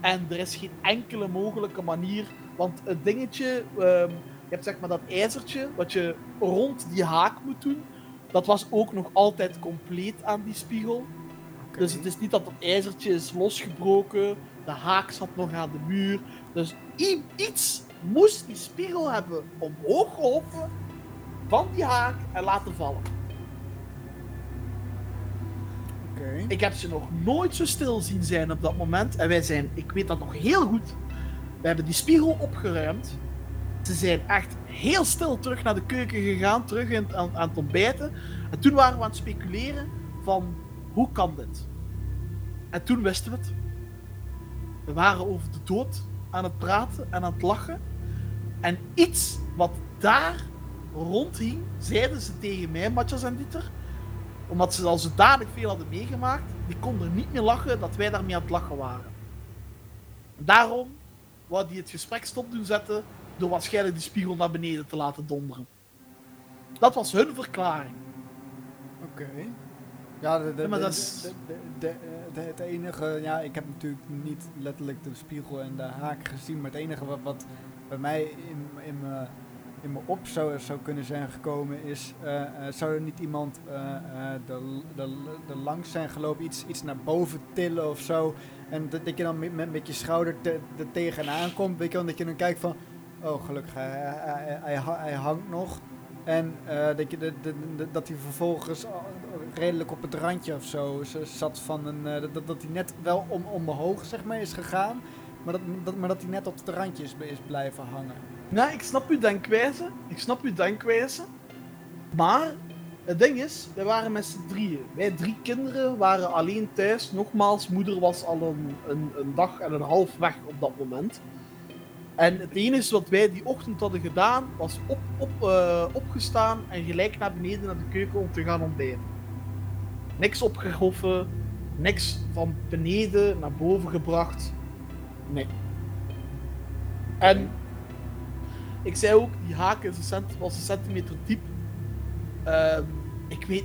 A: En er is geen enkele mogelijke manier. Want het dingetje, ehm, je hebt zeg maar dat ijzertje wat je rond die haak moet doen. Dat was ook nog altijd compleet aan die spiegel. Dus het is niet dat het ijzertje is losgebroken. De haak zat nog aan de muur. Dus iets moest die spiegel hebben omhoog geholpen van die haak en laten vallen. Ik heb ze nog nooit zo stil zien zijn op dat moment. En wij zijn, ik weet dat nog heel goed. We hebben die spiegel opgeruimd. Ze zijn echt heel stil terug naar de keuken gegaan, terug in, aan, aan het ontbijten. En toen waren we aan het speculeren van, hoe kan dit? En toen wisten we het. We waren over de dood aan het praten en aan het lachen. En iets wat daar rondhing, zeiden ze tegen mij, Matjas en Dieter. Omdat ze al zodanig veel hadden meegemaakt, die konden niet meer lachen dat wij daarmee aan het lachen waren. En daarom wou die het gesprek stop doen zetten door waarschijnlijk die spiegel naar beneden te laten donderen. Dat was hun verklaring.
B: Oké. Ja, de, de,
A: Ja, maar dat is-
B: de- de- het enige... Ja, ik heb natuurlijk niet letterlijk de spiegel en de haak gezien, maar het enige wat, wat bij mij in, in me in me op zou, zou kunnen zijn gekomen is... eh, eh, zou er niet iemand eh, eh, de, de, de langs zijn gelopen, iets, iets naar boven tillen of zo... En dat, dat je dan met, met, je schouder te, er tegenaan komt, weet je dat je dan kijkt van... Oh, gelukkig, hij, hij, hij, hij, ha- hij hangt nog. En eh, dat, je de, dat hij vervolgens al redelijk op het randje of zo zat van een. eh, dat, dat hij net wel om, omhoog zeg maar, is gegaan. Maar dat, dat, maar dat hij net op het randje is, is blijven hangen.
A: Nou, ik snap uw denkwijze. Ik snap uw denkwijze. Maar het ding is, wij waren met z'n drieën. Wij drie kinderen waren alleen thuis. Nogmaals, moeder was al een, een, een dag en een half weg op dat moment. En het enige wat wij die ochtend hadden gedaan, was op, op, eh, opgestaan en gelijk naar beneden naar de keuken om te gaan ontbijten. Niks opgehoffen, niks van beneden naar boven gebracht. Nee. En ik zei ook, die haak was een centimeter diep. Ehm, ik weet.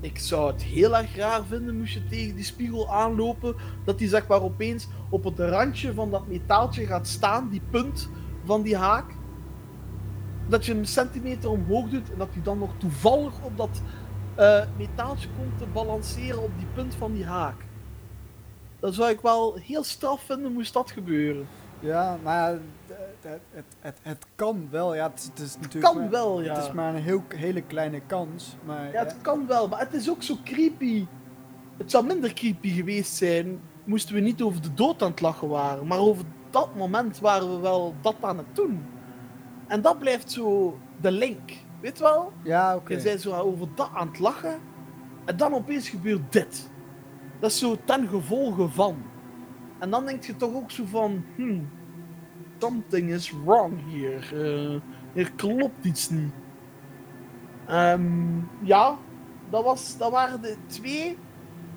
A: Ik zou het heel erg raar vinden moest je tegen die spiegel aanlopen. Dat die zeg maar opeens op het randje van dat metaaltje gaat staan, die punt van die haak. Dat je een centimeter omhoog doet en dat die dan nog toevallig op dat eh, metaaltje komt te balanceren op die punt van die haak. Dat zou ik wel heel straf vinden moest dat gebeuren.
B: Ja, maar ja, het, het, het, kan wel. Ja, het, is- natuurlijk.
A: Kan wel, ja.
B: Het is maar een heel, hele kleine kans. Maar
A: Ja, het kan wel, maar het is ook zo creepy. Het zou minder creepy geweest zijn moesten we niet over de dood aan het lachen waren. Maar over dat moment waren we wel dat aan het doen. En dat blijft zo de link. Weet je wel?
B: ja oké.
A: Je bent zo over dat aan het lachen. En dan opeens gebeurt dit. Dat is zo ten gevolge van. En dan denk je toch ook zo van... Hmm, something is wrong hier. Eh, hier klopt iets niet. Ehm, ja, dat, was, dat waren de twee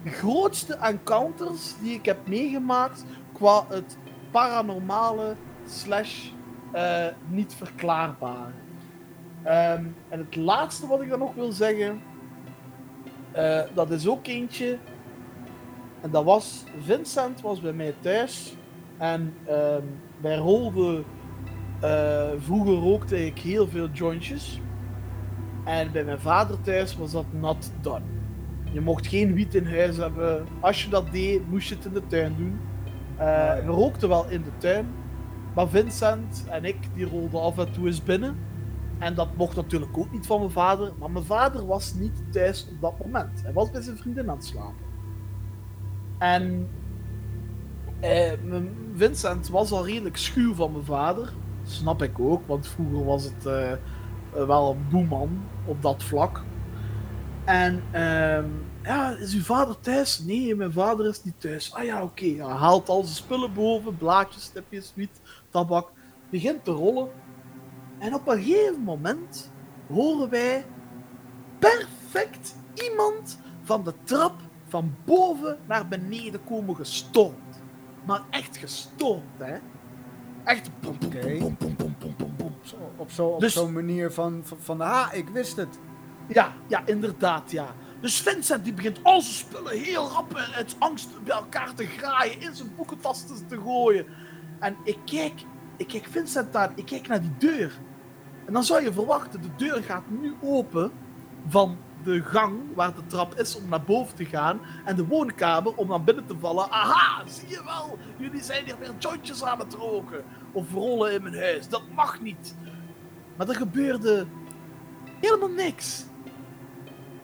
A: grootste encounters die ik heb meegemaakt qua het paranormale slash eh, niet verklaarbare. Ehm, en het laatste wat ik dan nog wil zeggen, eh, dat is ook eentje. En dat was, Vincent was bij mij thuis. En ehm, wij rolden, eh, vroeger rookte ik heel veel jointjes. En bij mijn vader thuis was dat not done. Je mocht geen wiet in huis hebben. Als je dat deed, moest je het in de tuin doen.
B: Ja.
A: We rookten wel in de tuin. Maar Vincent en ik, die rolden af en toe eens binnen. En dat mocht natuurlijk ook niet van mijn vader. Maar mijn vader was niet thuis op dat moment. Hij was bij zijn vriendin aan het slapen. En mijn- Vincent was al redelijk schuw van mijn vader. Snap ik ook, want vroeger was het eh, eh, wel een boeman op dat vlak. En ehm, ja, is uw vader thuis? Nee, mijn vader is niet thuis. Ah ja, oké. Hij haalt al zijn spullen boven, blaadjes, stipjes, wiet, tabak. Begint te rollen. En op een gegeven moment horen wij perfect iemand van de trap van boven naar beneden komen gestormd. Maar echt gestormd, hè? Echt. Bom, bom,
B: Oké.
A: bom, bom, bom, bom, bom, bom.
B: Zo- op zo'n
A: Dus-
B: zo'n manier van, van, van, ah, ik wist het.
A: Ja, ja, inderdaad, ja. Dus Vincent die begint al zijn spullen heel rap en uit angst bij elkaar te graaien, in zijn boekentast te gooien. En ik kijk, ik kijk Vincent aan, ik kijk naar die deur. En dan zou je verwachten, de deur gaat nu open van de gang waar de trap is om naar boven te gaan en de woonkamer om naar binnen te vallen. Aha, zie je wel, jullie zijn hier weer jointjes aan het roken of rollen in mijn huis. Dat mag niet. Maar er gebeurde helemaal niks.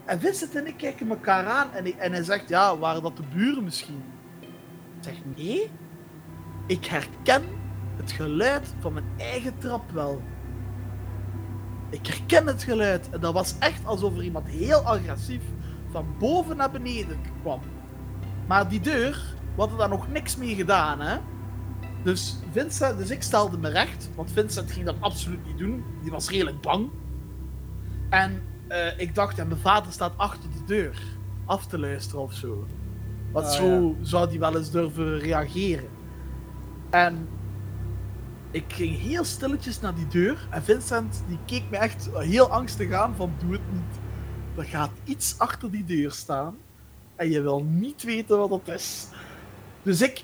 A: En Vincent en ik kijken elkaar aan en en hij zegt, ja, waren dat de buren misschien? Ik zeg, nee. Ik herken het geluid van mijn eigen trap wel. Ik herken het geluid. En dat was echt alsof er iemand heel agressief van boven naar beneden kwam. Maar die deur, we hadden daar nog niks mee gedaan, hè. Dus, Vincent, dus ik stelde me recht, want Vincent ging dat absoluut niet doen. Die was redelijk bang. En eh, ik dacht, ja, mijn vader staat achter de deur af te luisteren of zo. Wat
B: Ah,
A: zo zou die wel eens durven reageren. En ik ging heel stilletjes naar die deur. En Vincent die keek me echt heel angstig aan van doe het niet. Er gaat iets achter die deur staan. En je wil niet weten wat het is. Dus ik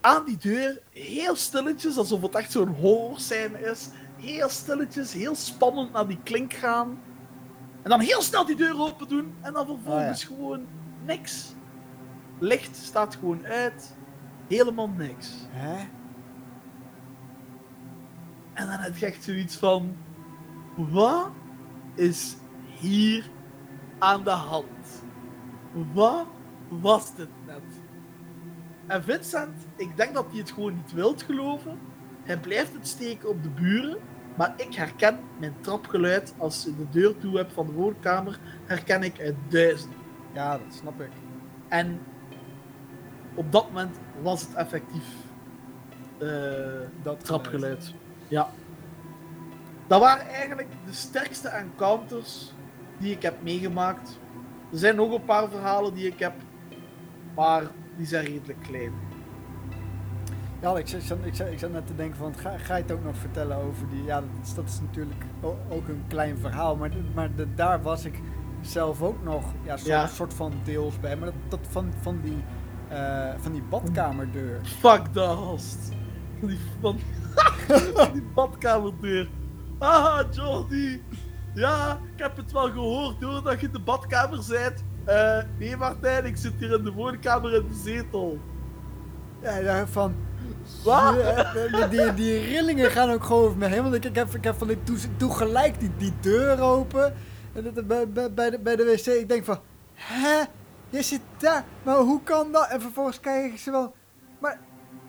A: aan die deur, heel stilletjes, alsof het echt zo'n horrorscène is. Heel stilletjes, heel spannend naar die klink gaan. En dan heel snel die deur open doen. En dan vervolgens gewoon niks. Licht staat gewoon uit. Helemaal niks.
B: Hè?
A: En dan heb je echt zoiets van: wat is hier aan de hand? Wat was dit net? En Vincent, ik denk dat hij het gewoon niet wilt geloven. Hij blijft het steken op de buren. Maar ik herken mijn trapgeluid als ik de deur toe heb van de woonkamer, herken ik uit duizend.
B: Ja, dat snap ik.
A: En op dat moment was het effectief eh,
B: Dat
A: trapgeluid. Ja. Dat waren eigenlijk de sterkste encounters die ik heb meegemaakt. Er zijn nog een paar verhalen die ik heb, maar die zijn redelijk klein.
B: Ja, ik zat, ik, zat, ik zat net te denken van, ga, ga je het ook nog vertellen over die... Ja, dat is, dat is natuurlijk ook een klein verhaal, maar, maar de, daar was ik zelf ook nog ja, soort,
A: Ja.
B: soort van deels bij. Maar dat, dat van, van, die, eh, van die badkamerdeur.
A: Fuck de host. Van die, van die badkamerdeur. Haha, Jordi. Ja, ik heb het wel gehoord hoor, dat je in de badkamer bent. Eh, nee Martijn, ik zit hier in de woonkamer in de zetel.
B: Ja, ja, van...
A: Wat?
B: Ja, die, die, die rillingen gaan ook gewoon over me heen. Want ik, ik, heb, ik heb van, ik doe, doe gelijk die, die deur open. En dat, bij, bij, bij, de, bij de wc, ik denk van... Hè? Je zit daar? Maar hoe kan dat? En vervolgens kijk ik ze wel... Maar...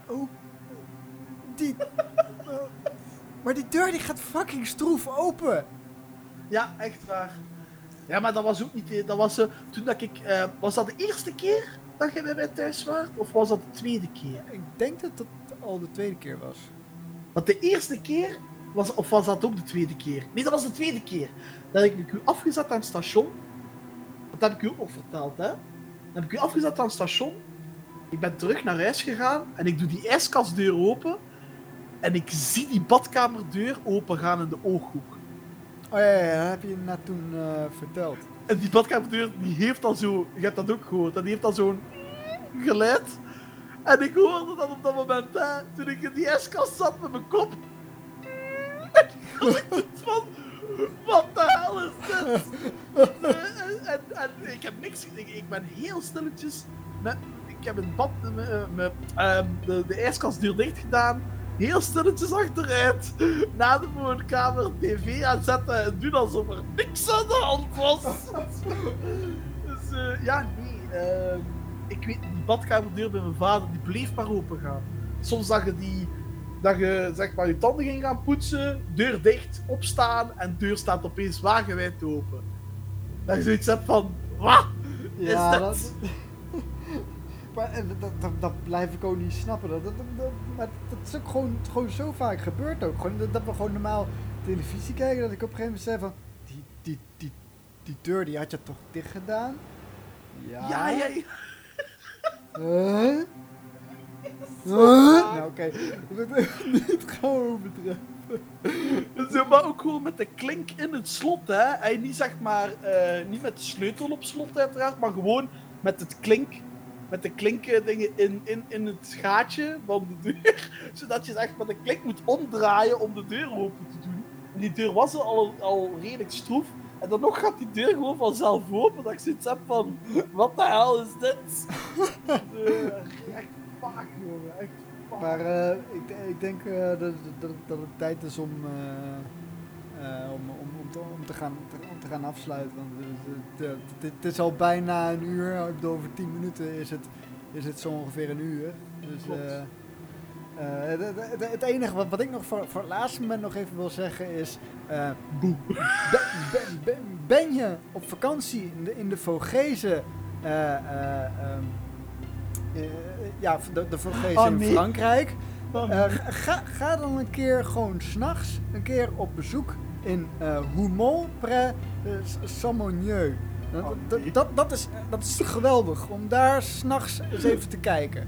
B: Hoe... Die... maar die deur die gaat fucking stroef open.
A: Ja, echt waar. Ja, maar dat was ook niet. Dat was, eh, toen dat ik. eh, was dat de eerste keer dat je bij mij thuis was? Of was dat de tweede keer?
B: Ik denk dat dat al de tweede keer was.
A: Want de eerste keer. Was, of was dat ook de tweede keer? Nee, dat was de tweede keer. Dat ik u afgezet aan het station. Dat heb ik u ook nog verteld, hè? Dan heb ik u afgezet aan het station. Ik ben terug naar huis gegaan. En ik doe die ijskastdeur open. En ik zie die badkamerdeur open gaan in de ooghoek.
B: Oh ja, ja, dat heb je net toen eh, verteld.
A: En die badkamerdeur, die heeft dan zo, je hebt dat ook gehoord, en die heeft dan zo'n geluid. En ik hoorde dat op dat moment, hè, toen ik in die ijskast zat met mijn kop. En ik het van, wat de hel is dit? en, en, en ik heb niks, ik, ik ben heel stilletjes, met, ik heb een bad, met, met, ehm, de, de ijskastdeur dicht gedaan. Heel stilletjes achteruit, na de woonkamer, tv aanzetten en doen alsof er niks aan de hand was. dus eh, ja, nee. ehm, ik weet, die badkamerdeur bij mijn vader, die bleef maar open gaan. Soms dat je die, dat je zeg maar je tanden ging gaan poetsen, deur dicht, opstaan en deur staat opeens wagenwijd open. Dat je zoiets hebt van, wat is
B: Ja,
A: dat?
B: Dat... en dat, dat, blijf ik ook niet snappen. Dat, dat, dat- maar dat is ook gewoon, gewoon zo vaak gebeurd ook. Gewoon, dat, we gewoon normaal televisie kijken. Dat ik op een gegeven moment zei van... Die, die, die, die deur die had je toch dicht gedaan? Ja.
A: Ja, ja, ja.
B: Huh? Huh? Nou oké, niet gaan overdrijven.
A: Zo, maar ook gewoon met de klink in het slot, hè. Niet zeg maar, eh, niet met de sleutel op slot uiteraard, maar gewoon met het klink, met de klinkdingen in, in, in het gaatje van de deur. Zodat je echt met de klink moet omdraaien om de deur open te doen. En die deur was al, al redelijk stroef. En dan nog gaat die deur gewoon vanzelf open. Dat ik zoiets heb van, wat de hel is dit? Eh, echt vaak, jongen. Echt vaak.
B: Maar eh, ik, ik denk eh, dat, dat, dat het tijd is om, om, om, om, te, om, te gaan, te, te gaan afsluiten. Want het, is al bijna een uur. Ik bedoel, over 10 minuten is het, is het zo ongeveer een uur. Dus
A: Klopt.
B: eh, eh, de- de- de- het enige wat, wat ik nog voor, voor het laatste moment nog even wil zeggen is... eh,
A: Boe.
B: ben, ben, ben, ben je op vakantie in de, in de Vogezen... eh, eh, ehm, eh, ja, de, de Vogezen
A: Oh,
B: in. Frankrijk...
A: Dan-
B: Eh, ga, ga dan een keer gewoon s'nachts een keer op bezoek in eh Houmont près uh, Samonieu. Dat,
A: Oh,
B: dat, dat, dat, is, dat is geweldig om daar s'nachts eens even te kijken.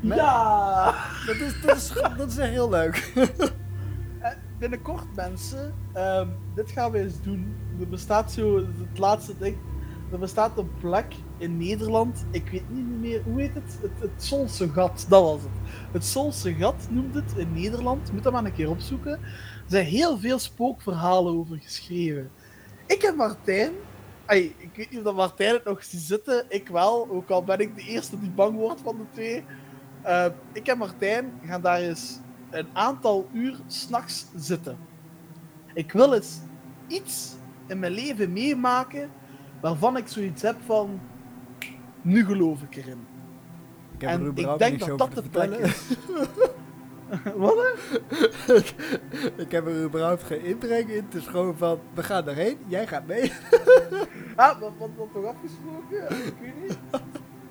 A: Ja!
B: Dat is, dat, is, dat is echt heel leuk.
A: Eh, binnenkort, mensen, ehm, dit gaan we eens doen. Er bestaat zo, het laatste ding. Er bestaat een plek in Nederland. Ik weet niet meer, hoe heet het? Het, het Solse Gat, dat was het. Het Solse Gat noemt het in Nederland. Moet dat maar een keer opzoeken. Er zijn heel veel spookverhalen over geschreven. Ik en Martijn. Ai, ik weet niet of Martijn het nog ziet zitten. Ik wel, ook al ben ik de eerste die bang wordt van de twee. Eh, ik en Martijn gaan daar eens een aantal uur s'nachts zitten. Ik wil eens iets in mijn leven meemaken waarvan ik zoiets heb van. Nu geloof ik erin.
B: Ik heb
A: En
B: er
A: ik denk dat dat de plek is. Wat?
B: ik heb er überhaupt geen inbreng in. Het is gewoon van, we gaan erheen, jij gaat mee.
A: Ah, wat wat wat toch afgesproken? Ik weet niet.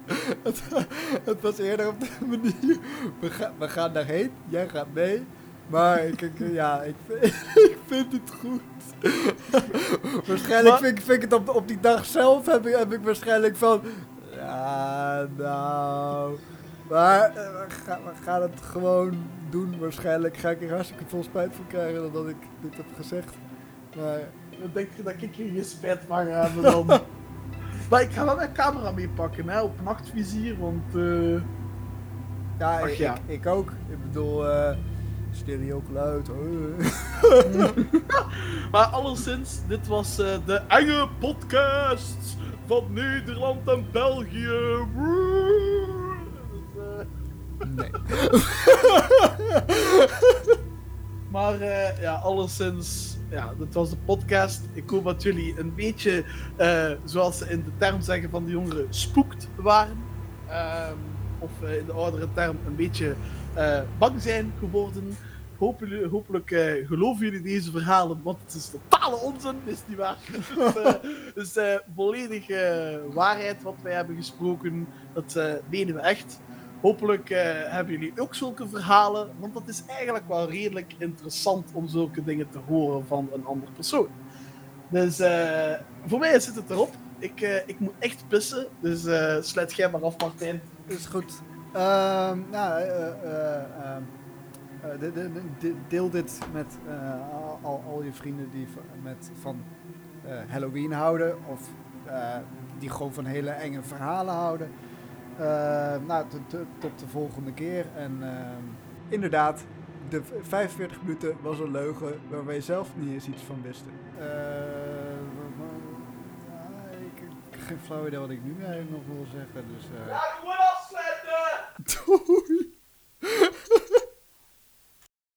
B: het, het was eerder op de manier, we, ga, we gaan daarheen, jij gaat mee. Maar ik, ik- ja, ik, vind- ik vind het goed. waarschijnlijk
A: Maar-
B: vind, ik- vind ik het op, op die dag zelf, heb ik, heb ik waarschijnlijk van, ja, nou... Maar eh, we, gaan, we gaan het gewoon doen. Waarschijnlijk ga ik er hartstikke veel spijt van krijgen dat ik dit heb gezegd. Maar
A: Dan denk je dat ik hier geen spijt van ga hebben dan. maar ik ga wel mijn camera meepakken, hè, op nachtvisier, want. eh,
B: ja,
A: Ach
B: ik,
A: ja.
B: Ik, ik ook. Ik bedoel, eh stereo geluid. oh.
A: Maar alleszins, dit was eh, de enge podcast van Nederland en België.
B: Nee.
A: maar eh, ja, alleszins, ja, dit was de podcast. Ik hoop dat jullie een beetje, eh, zoals ze in de term zeggen van de jongeren, spoekt waren. Ehm, of in de oudere term een beetje eh, bang zijn geworden. Hopelijk eh, geloven jullie deze verhalen, want het is totale onzin, is niet waar. het is eh, waarheid wat wij hebben gesproken. Dat menen we echt. Hopelijk hebben jullie ook zulke verhalen, want dat is eigenlijk wel redelijk interessant om zulke dingen te horen van een ander persoon. Dus voor mij zit het erop. Ik, ik moet echt pissen, dus sluit jij maar af, Martijn.
B: is goed. Ehm, nou, eh, eh, ehm, eh, de- de- de- de- deel dit met al, al, je vrienden die met, van Halloween houden. Of die gewoon van hele enge verhalen houden. Eh, nou, tot- de volgende keer. En ehm, inderdaad, de v- 45 minuten was een leugen waar wij zelf niet eens iets van wisten. Ik, heb geen flauw idee wat ik nu eigenlijk nog wil zeggen. Dus, 对